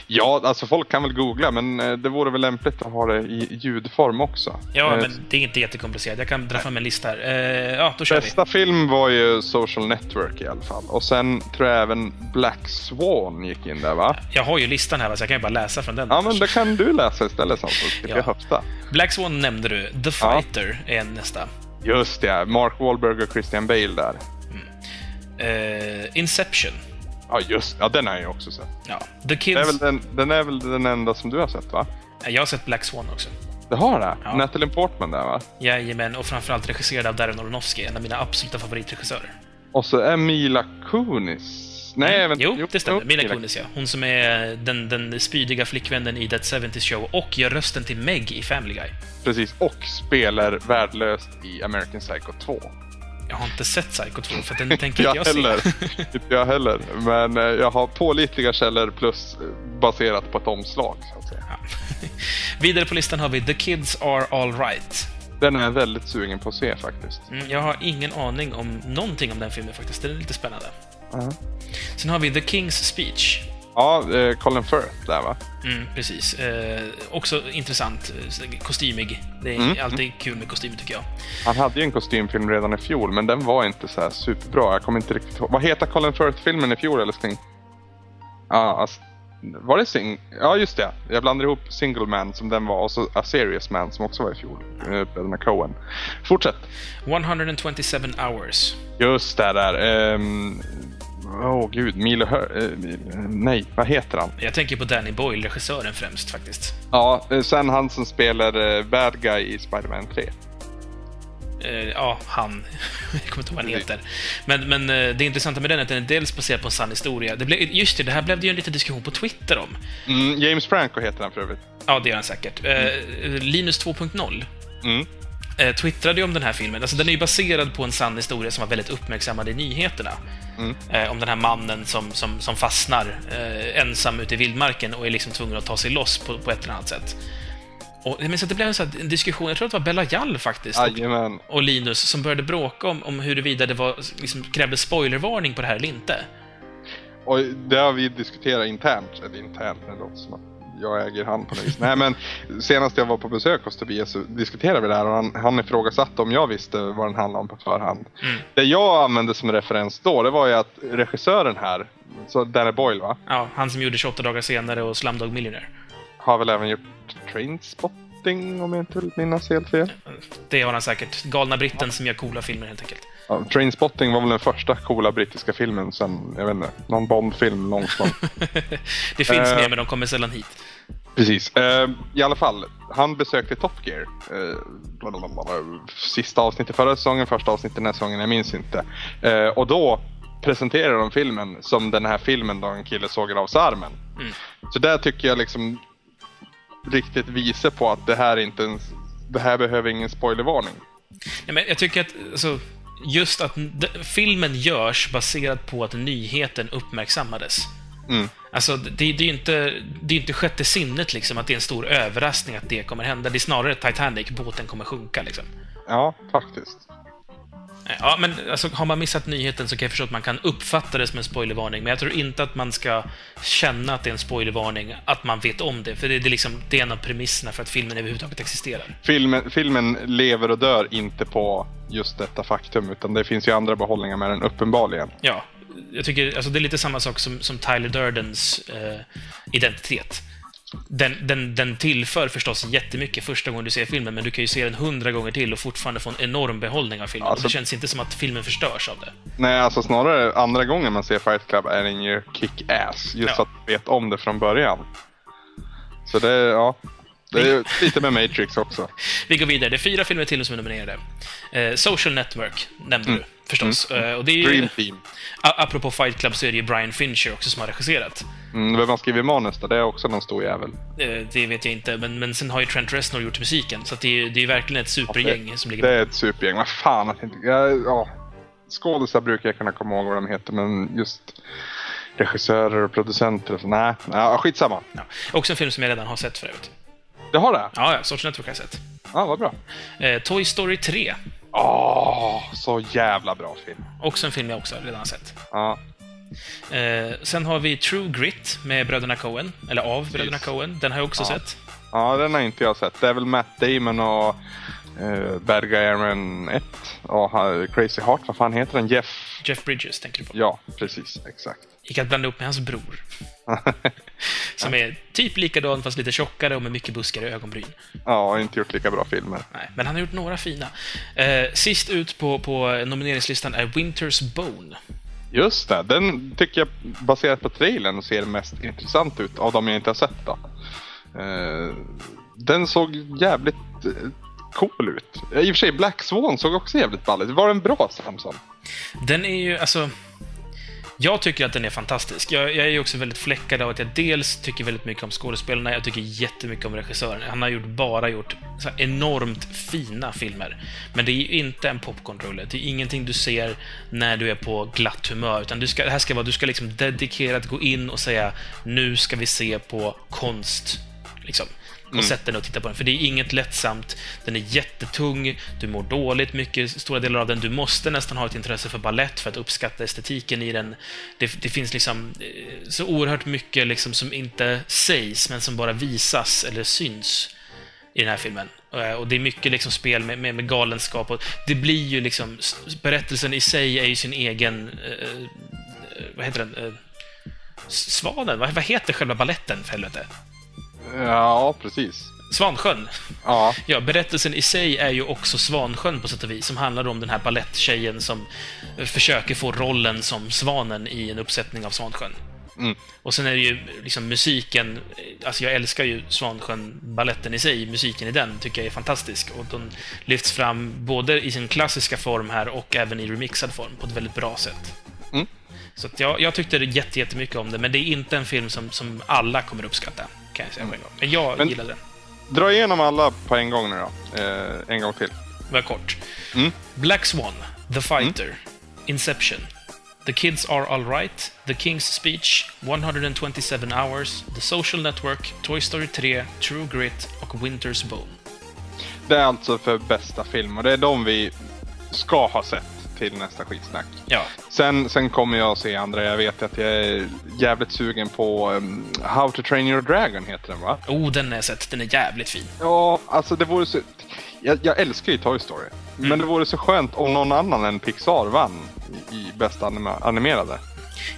Ja, alltså folk kan väl googla men eh, det vore väl lämpligt att ha det i ljudform också. Ja, Eh, men det är inte jättekomplicerat. Jag kan dra fram en lista här. Eh, ja, då kör vi. Bästa film var ju Social Network i alla fall. Och sen tror jag även Black Swan gick in där va? Jag har ju listan här, så jag kan ju bara läsa från den. Ja men det kan du läsa istället så slipper Ja. jag höfta. Black Swan nämnde du. The Ja. Fighter är nästa. Just det, Mark Wahlberg och Christian Bale där. Eh, Inception. Ja just ja den har jag ju också sett. Ja. The Det Kids. är väl den, den är väl den enda som du har sett va? Jag har sett Black Swan också. Det har det? Ja. Natalie Portman där va? Jajamän, och framförallt regisserad av Darren Aronofsky, en av mina absoluta favoritregissörer. Och så är Mila Kunis. Nej, vänta. Jo, det stämmer. jo, Mila Kunis, ja. Hon som är den, den spydiga flickvännen i That 70 Show och gör rösten till Meg i Family Guy. Precis, och spelar värdelöst i American Psycho 2. Jag har inte sett Psycho 2, för den tänker Jag inte jag heller. se. inte jag heller. Men eh, jag har pålitliga källor plus eh, baserat på ett omslag så säga. Vidare på listan har vi The Kids Are Alright. Den är jag väldigt sugen på att se faktiskt. Mm, jag har ingen aning om någonting om den filmen faktiskt. Den är lite spännande. Ja. Sen har vi The King's Speech. Ja, eh, Colin Firth där va? Mm, precis. Eh, också intressant. eh, Kostymig. Det är Mm, alltid kul med kostymer, tycker jag. Han hade ju en kostymfilm redan i fjol, men den var inte så superbra. Jag kommer inte riktigt ihåg. Vad heter Colin Firth-filmen i fjol, älskling? Ja, alltså, var det Sing... Ja, just det. Jag blandar ihop Single Man som den var och så A Serious Man som också var i fjol. Eh, Bröderna Coen. Fortsätt. 127 hours. Just det där. Ehm, Åh oh, gud, Milo Hör... eh, nej, vad heter han? Jag tänker på Danny Boyle, regissören främst faktiskt. Ja, eh, sen han som spelar eh, Bad Guy i Spider-Man 3. Eh, ja, han. jag kommer inte ihåg vad han heter. Men, men det intressanta med den är att den är dels baserad på en sann historia. Det blev, just det, det här blev det ju en liten diskussion på Twitter om. Mm, James Franco heter han för övrigt. Ja, det gör han säkert. Eh, Linus 2.0 Mm. Eh, twittrade ju om den här filmen. Alltså, den är ju baserad på en sann historia som var väldigt uppmärksammad i nyheterna. Mm. Eh, om den här mannen som, som, som fastnar eh, ensam ute i vildmarken och är liksom tvungen att ta sig loss på, på ett eller annat sätt. Och, minns att det blev en, sån här, en diskussion, jag tror att det var Bella Jall faktiskt, och, och Linus, som började bråka om, om huruvida det var, liksom, krävde spoilervarning på det här eller inte. och det har vi diskuterat internt, eller internt, det låter som att jag äger han på något vis. Nej men senast jag var på besök hos Tobias så diskuterade vi det här och han, han ifrågasatte om jag visste vad den handlade om på förhand. Mm. Det jag använde som referens då, det var ju att regissören här, så Danny Boyle va? Ja, han som gjorde 28 dagar senare och Slumdog Millionaire. Har väl även gjort Trainspotting om jag inte vill minnas helt fel. Det har han säkert. Galna britten som gör coola filmer helt enkelt. Ja, Trainspotting var väl den första coola brittiska filmen sen, jag vet inte, någon Bond-film långsamt. det finns Eh. med, men de kommer sällan hit. Precis. Eh, I alla fall, han besökte Top Gear. Eh, sista avsnittet förra säsongen, första avsnittet den här säsongen, jag minns inte. Eh, och då presenterade de filmen som den här filmen då en kille sågar av sig armen. Mm. Så där tycker jag liksom riktigt visar på att det här inte ens, det här behöver ingen spoilervarning. Ja, men jag tycker att alltså, just att filmen görs baserat på att nyheten uppmärksammades. Mm. Alltså, det, det är ju inte, det är inte sjätte sinnet liksom, att det är en stor överraskning att det kommer hända. Det är snarare Titanic, båten kommer sjunka liksom. Ja, faktiskt. Ja, men alltså, har man missat nyheten så kan jag förstå att man kan uppfatta det som en spoilervarning, men jag tror inte att man ska känna att det är en spoilervarning, att man vet om det, för det, det, är, liksom, det är en av premisserna för att filmen överhuvudtaget existerar. Filmen, filmen lever och dör inte på just detta faktum, utan det finns ju andra behållningar med den uppenbarligen. Ja, jag tycker alltså, det är lite samma sak som, som Tyler Durdens eh, identitet. Den, den, den tillför förstås jättemycket första gången du ser filmen, men du kan ju se den hundra gånger till och fortfarande få en enorm behållning av filmen. Alltså- det känns inte som att filmen förstörs av det. Nej, alltså snarare andra gången man ser Fight Club är den ju kick-ass. Just Ja. att man vet om det från början. Så det, ja. Det är lite med Matrix också. Vi går vidare. Det är fyra filmer till som är nominerade. Eh, Social Network nämnde du förstås. Eh, och det är ju, Dream Team. apropå Fight Club så är det ju Brian Fincher också som har regisserat. Mm, vem har skrivit manus då? Det är också någon stor jävel. Eh, det vet jag inte, men, men sen har ju Trent Reznor gjort musiken, så det, är, det är verkligen ett supergäng som ligger Det är ett supergäng. Vad fan att inte... Ja, ja. Skådisar brukar jag kunna komma ihåg vad de heter, men just regissörer och producenter. Nej, ja, skitsamma. Ja. Också en film som jag redan har sett förut. Det har det? Ja, ja, Social Network har jag sett. Ja, vad bra. Eh, Toy Story 3. Åh, så jävla bra film. Också en film jag också redan har sett. Ja, Eh, sen har vi True Grit med bröderna Coen, eller av bröderna Coen. Den har jag också Ja. sett. ja den har inte jag sett. Det är väl Matt Damon och uh, Bad Guy Aaron 1 och Crazy Heart. Vad fan heter den? Jeff? Jeff Bridges tänker du på. Ja, precis. Exakt. Gick att blanda upp med hans bror. Som är typ likadan fast lite tjockare och med mycket buskar i ögonbryn. ja, har inte gjort lika bra filmer. Nej, men han har gjort några fina. Eh, sist ut på, på nomineringslistan är Winters Bone. Just det, den tycker jag baserat på trailern ser mest intressant ut av de jag inte har sett då. Eh, den såg jävligt cool ut. I och för sig, Black Swan såg också jävligt ball ut. Var den bra, Samson? Den är ju, alltså... Jag tycker att den är fantastisk. Jag, jag är ju också väldigt fläckad av att jag dels tycker väldigt mycket om skådespelarna, jag tycker jättemycket om regissören. Han har gjort, bara gjort så här enormt fina filmer. Men det är ju inte en popcornrulle. Det är ingenting du ser när du är på glatt humör, utan du ska, det här ska vara, du ska liksom dedikerat gå in och säga nu ska vi se på konst. Liksom. Mm. Och sätta den och titta på den. För det är inget lättsamt. Den är jättetung. Du mår dåligt mycket, stora delar av den. Du måste nästan ha ett intresse för ballett för att uppskatta estetiken i den. Det, det finns liksom eh, så oerhört mycket liksom som inte sägs, men som bara visas eller syns i den här filmen. Eh, och det är mycket liksom spel med, med, med galenskap. Och det blir ju liksom... Berättelsen i sig är ju sin egen... Eh, eh vad heter den? Eh, Svanen? Vad, vad heter själva balletten, för helvete? Ja, precis. Svansjön. Ja, Ja, berättelsen i sig är ju också Svansjön på sätt och vis, som handlar om den här balletttjejen som eh, försöker få rollen som svanen i en uppsättning av Svansjön. Mm. Och sen är det ju liksom musiken, eh, alltså jag älskar ju Svansjön, balletten i sig, musiken i den tycker jag är fantastisk. Och den lyfts fram både i sin klassiska form här och även i remixad form på ett väldigt bra sätt. Mm. Så jag, jag tyckte jätte, jättemycket om det, men det är inte en film som, som alla kommer uppskatta, kan jag säga på en gång. Men jag Men- gillade den. dra igenom alla på en gång nu då. Eh, en gång till. Var kort. Mm. Black Swan, The Fighter, Inception, The Kids Are Alright, The King's Speech, 127 Hours, The Social Network, Toy Story 3, True Grit och Winter's Bone. Det är alltså för bästa film och det är de vi ska ha sett till nästa skitsnack. Ja. Sen, sen kommer jag att se andra. Jag vet att jag är jävligt sugen på um, How to Train Your Dragon heter den va? Oh, den har jag sett. Den är jävligt fin. Ja, alltså det vore så... Jag, jag älskar ju Toy Story. Mm. Men det vore så skönt om någon annan än Pixar vann i, i bästa anima animerade.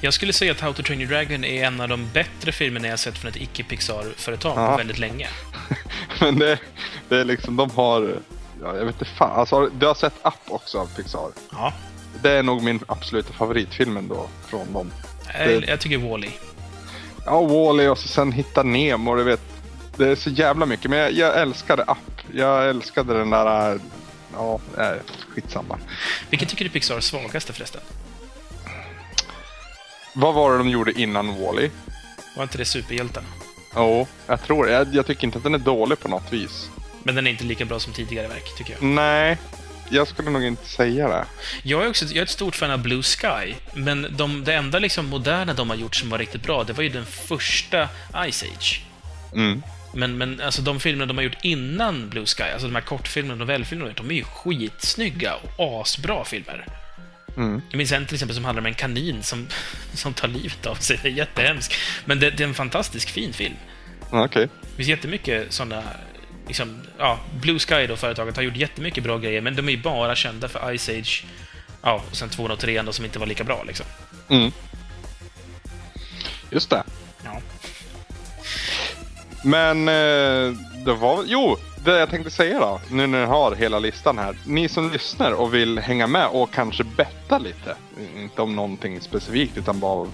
Jag skulle säga att How to Train Your Dragon är en av de bättre filmerna jag sett från ett icke-Pixar-företag på väldigt länge. Men det, det är liksom, de har... Ja, jag vet inte fan. Alltså, du har sett Up också av Pixar. Ja. Det är nog min absoluta favoritfilm ändå från dem. Jag, jag tycker Wall-E. Ja, Wall-E och så sen Hitta Nemo, du vet. Det är så jävla mycket, men jag, jag älskade Up. Jag älskade den där... Ja, äh, skitsamma. Vilken tycker du är Pixars svagaste förresten? Vad var det de gjorde innan Wall-E? Var inte det Superhjältarna? Jo, jag tror jag, jag tycker inte att den är dålig på något vis. Men den är inte lika bra som tidigare verk, tycker jag. Nej, jag skulle nog inte säga det. Jag är också jag är ett stort fan av Blue Sky, men de, det enda liksom moderna de har gjort som var riktigt bra, det var ju den första Ice Age. Mm. Men, men alltså de filmerna de har gjort innan Blue Sky, alltså de här kortfilmerna, novellfilmerna, de är ju skitsnygga och asbra filmer. Mm. Jag minns en till exempel som handlar om en kanin som, som tar livet av sig. Det är jättehemskt. Men det, det är en fantastisk fin film. Okej. Det finns jättemycket sådana... Liksom, ja, Blue Sky då, företaget, har gjort jättemycket bra grejer, men de är ju bara kända för Ice Age. Ja, och sen 203 då, som inte var lika bra liksom. Mm. Just det. Ja. Men eh, det var... Jo, det jag tänkte säga då. Nu när ni har hela listan här. Ni som lyssnar och vill hänga med och kanske betta lite. Inte om någonting specifikt utan bara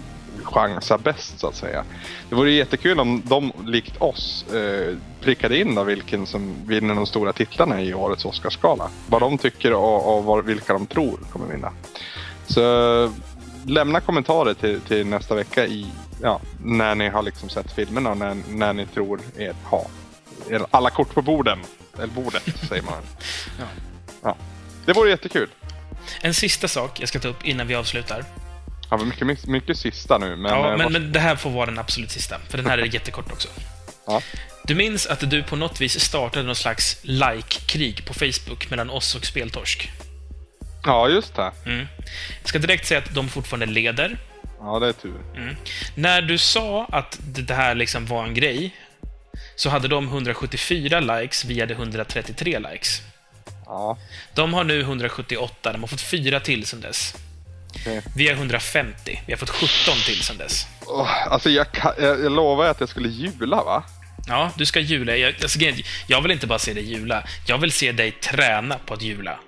chansa bäst så att säga. Det vore jättekul om de likt oss eh, prickade in då vilken som vinner de stora titlarna i årets Oscarsgala. Vad de tycker och, och vad, vilka de tror kommer vinna. Så lämna kommentarer till, till nästa vecka i, ja, när ni har liksom sett filmerna och när, när ni tror er ha er, alla kort på borden. Eller bordet, säger man. Ja. Ja. Det vore jättekul. En sista sak jag ska ta upp innan vi avslutar. Ja, mycket, mycket, sista nu. Men, ja, eh, men, vars- men det här får vara den absolut sista, för den här är jättekort också. Ja. Du minns att du på något vis startade någon slags like-krig på Facebook mellan oss och Speltorsk? ja, just det. Mm. Jag ska direkt säga att de fortfarande leder. Ja, det är tur. Mm. När du sa att det det här liksom var en grej, så hade de 174 likes, vi hade 133 likes. Ja, De har nu 178, de har fått fyra till sedan dess. Okej. Vi har 150, vi har fått 17 till sedan dess. Åh, alltså jag, jag, lovar att jag skulle jula va? Ja, du ska jula. Jag, alltså, är, jag vill inte bara se dig jula, jag vill se dig träna på att jula.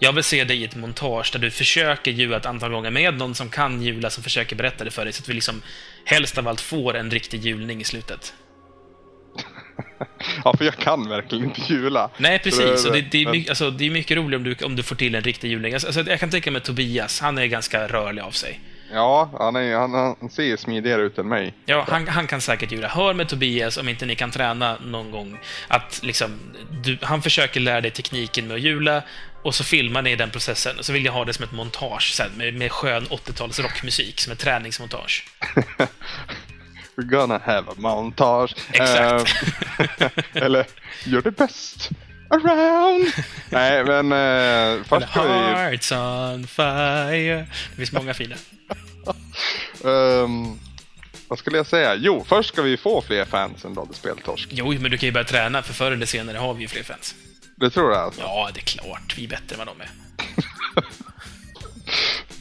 Jag vill se dig i ett montage där du försöker jula ett antal gånger med någon som kan jula, som försöker berätta det för dig, så att vi liksom helst av allt får en riktig julning i slutet. Ja, för jag kan verkligen inte jula. Nej, precis. Och det, det, är, mycket, alltså, det är mycket roligare om du, om du får till en riktig julning. Alltså, alltså, jag kan tänka mig Tobias, han är ganska rörlig av sig. Ja, han, är, han, han ser smidigare ut än mig. Ja, han, han kan säkert jula. Hör med Tobias om inte ni kan träna någon gång. Att liksom, du, han försöker lära dig tekniken med att jula och så filmar ni den processen. Och så vill jag ha det som ett montage sen, med, med skön 80-tals rockmusik, som ett träningsmontage. We're gonna have a montage. Exakt. Eh, eller, you're the best around. Nej, men eh, först ska vi... Hearts on fire. Det finns många fina. ehm, vad skulle jag säga? Jo, först ska vi få fler fans än Speltorsk. Jo, men du kan ju börja träna, för förr eller senare har vi ju fler fans. Det tror jag alltså. Ja, det är klart. Vi är bättre än vad de är.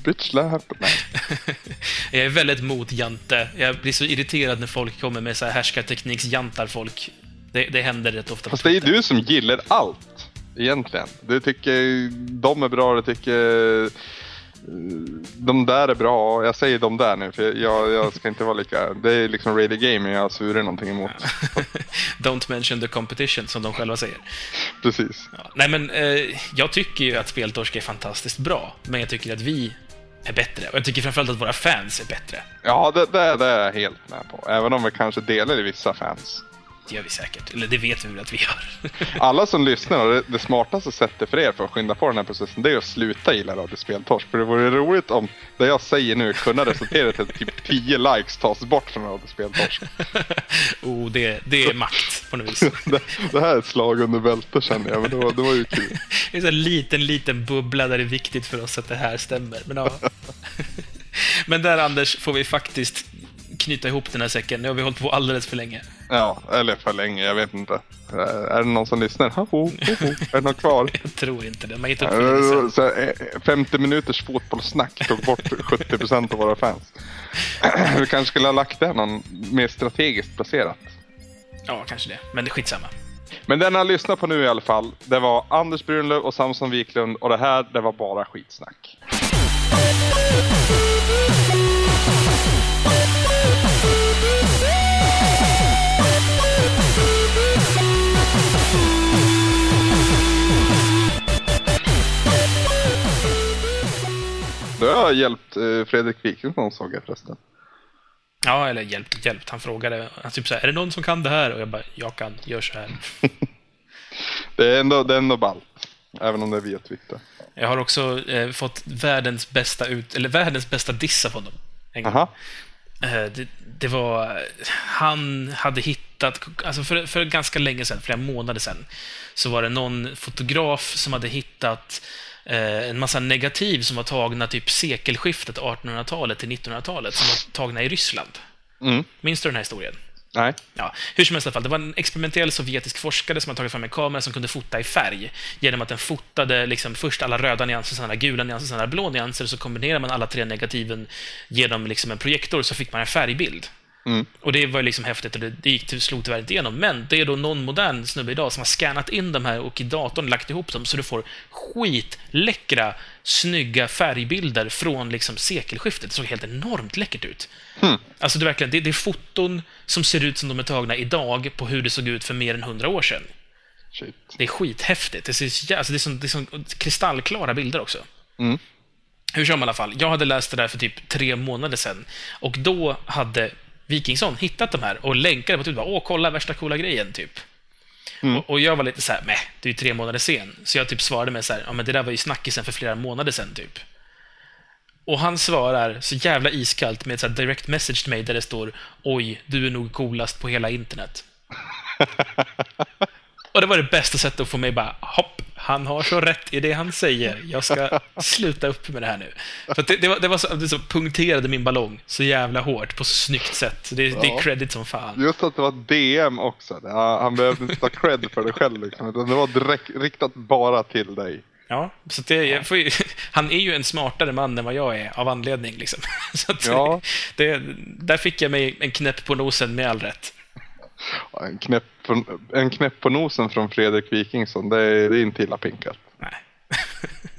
Bitch slap. Jag är väldigt mot jante. Jag blir så irriterad när folk kommer med så här härskartekniksjantar folk. Det, det händer rätt ofta. Fast det är ju du som gillar allt. Egentligen. Du tycker de är bra, du tycker eh, de där är bra. Jag säger de där nu för jag, jag ska inte vara lika... Det är liksom Radio Game jag surar någonting emot. Don't mention the competition, som de själva säger. Precis. Ja. Nej, men eh, jag tycker ju att Speltorsk är fantastiskt bra, men jag tycker att vi är bättre. Och jag tycker framförallt att våra fans är bättre. Ja, det, det, det är jag helt med på. Även om vi kanske delar i vissa fans. Det gör vi säkert. Eller det vet vi väl att vi gör. Alla som lyssnar, det, det smartaste sättet för er för att skynda på den här processen, det är att sluta gilla Radiospeltorsk. För det vore roligt om det jag säger nu kunde resultera till att typ 10 likes tas bort från Radiospeltorsk. oh, det, det är makt på något vis. det, det här är ett slag under bältet känner jag, men det var, det var ju kul. Det är en liten, liten bubbla där det är viktigt för oss att det här stämmer. Men, ja. men där, Anders, får vi faktiskt knyta ihop den här säcken. Nu har vi hållit på alldeles för länge. Ja, eller för länge, jag vet inte. Är det någon som lyssnar? Ho, ho, ho. Är det någon kvar? jag tror inte det. Man hittat upp så 50 minuters fotbollssnack tog bort 70 procent av våra fans. vi kanske skulle ha lagt det någon mer strategiskt placerat. Ja, kanske det. Men det är skitsamma. Men den jag lyssnar på nu i alla fall, det var Anders Brunlöv och Samson Wiklund och det här, det var bara skitsnack. Det har hjälpt eh, Fredrik Wikingsson såg jag förresten. Ja, eller hjälpt hjälpt. Han frågade, han typ så här, är det någon som kan det här? Och jag bara, jag kan, gör så här. det är ändå, det är ändå ballt. Även om det är via Twitter. Jag har också eh, fått världens bästa ut, eller världens bästa diss av honom. Aha. Eh, det, det, var, han hade hittat, alltså för, för ganska länge sedan, flera månader sedan, så var det någon fotograf som hade hittat en massa negativ som var tagna typ sekelskiftet 1800-talet till 1900-talet, som var tagna i Ryssland. Mm. Minns du den här historien? Nej. Ja, hur som helst i alla fall, det var en experimentell sovjetisk forskare som hade tagit fram en kamera som kunde fota i färg. Genom att den fotade liksom först alla röda nyanser, sen alla gula nyanser, sen alla blå nyanser, så kombinerar man alla tre negativen genom liksom en projektor, så fick man en färgbild. Mm. Och det var liksom häftigt och det, det gick till, slog tyvärr inte igenom. Men det är då någon modern snubbe idag som har skannat in de här och i datorn lagt ihop dem så du får skitläckra, snygga färgbilder från liksom sekelskiftet. Det såg helt enormt läckert ut. Mm. Alltså det är verkligen, det, det är foton som ser ut som de är tagna idag på hur det såg ut för mer än hundra år sedan. Shit. Det är skithäftigt. Det, ser, alltså det, är som, det är som kristallklara bilder också. Mm. Hur som i alla fall, jag hade läst det där för typ tre månader sedan. Och då hade Wikingsson hittat de här och länkade på Twitter. Åh, kolla värsta coola grejen, typ. Mm. Och, och, jag var lite så här, meh, det är ju tre månader sen. Så jag typ svarade med så här, ja men det där var ju snackisen för flera månader sen, typ. Och han svarar så jävla iskallt med ett så direct message till mig där det står Oj, du är nog coolast på hela internet. och det var det bästa sättet att få mig bara, hopp, han har så rätt i det han säger. Jag ska sluta upp med det här nu. För det, det, var, det var så, det så punkterade min ballong så jävla hårt på så snyggt sätt. Det, ja. det är credit som fan. Just att det var DM också. Han behövde inte ta cred för det själv. Liksom. Det var direkt, riktat bara till dig. Ja, så det, ju, han är ju en smartare man än vad jag är, av anledning. Liksom. Så ja. det, där fick jag mig en knäpp på nosen med all rätt. En knäpp, på, en knäpp på nosen från Fredrik Wikingsson, det är, det är inte illa pinkat. Nej.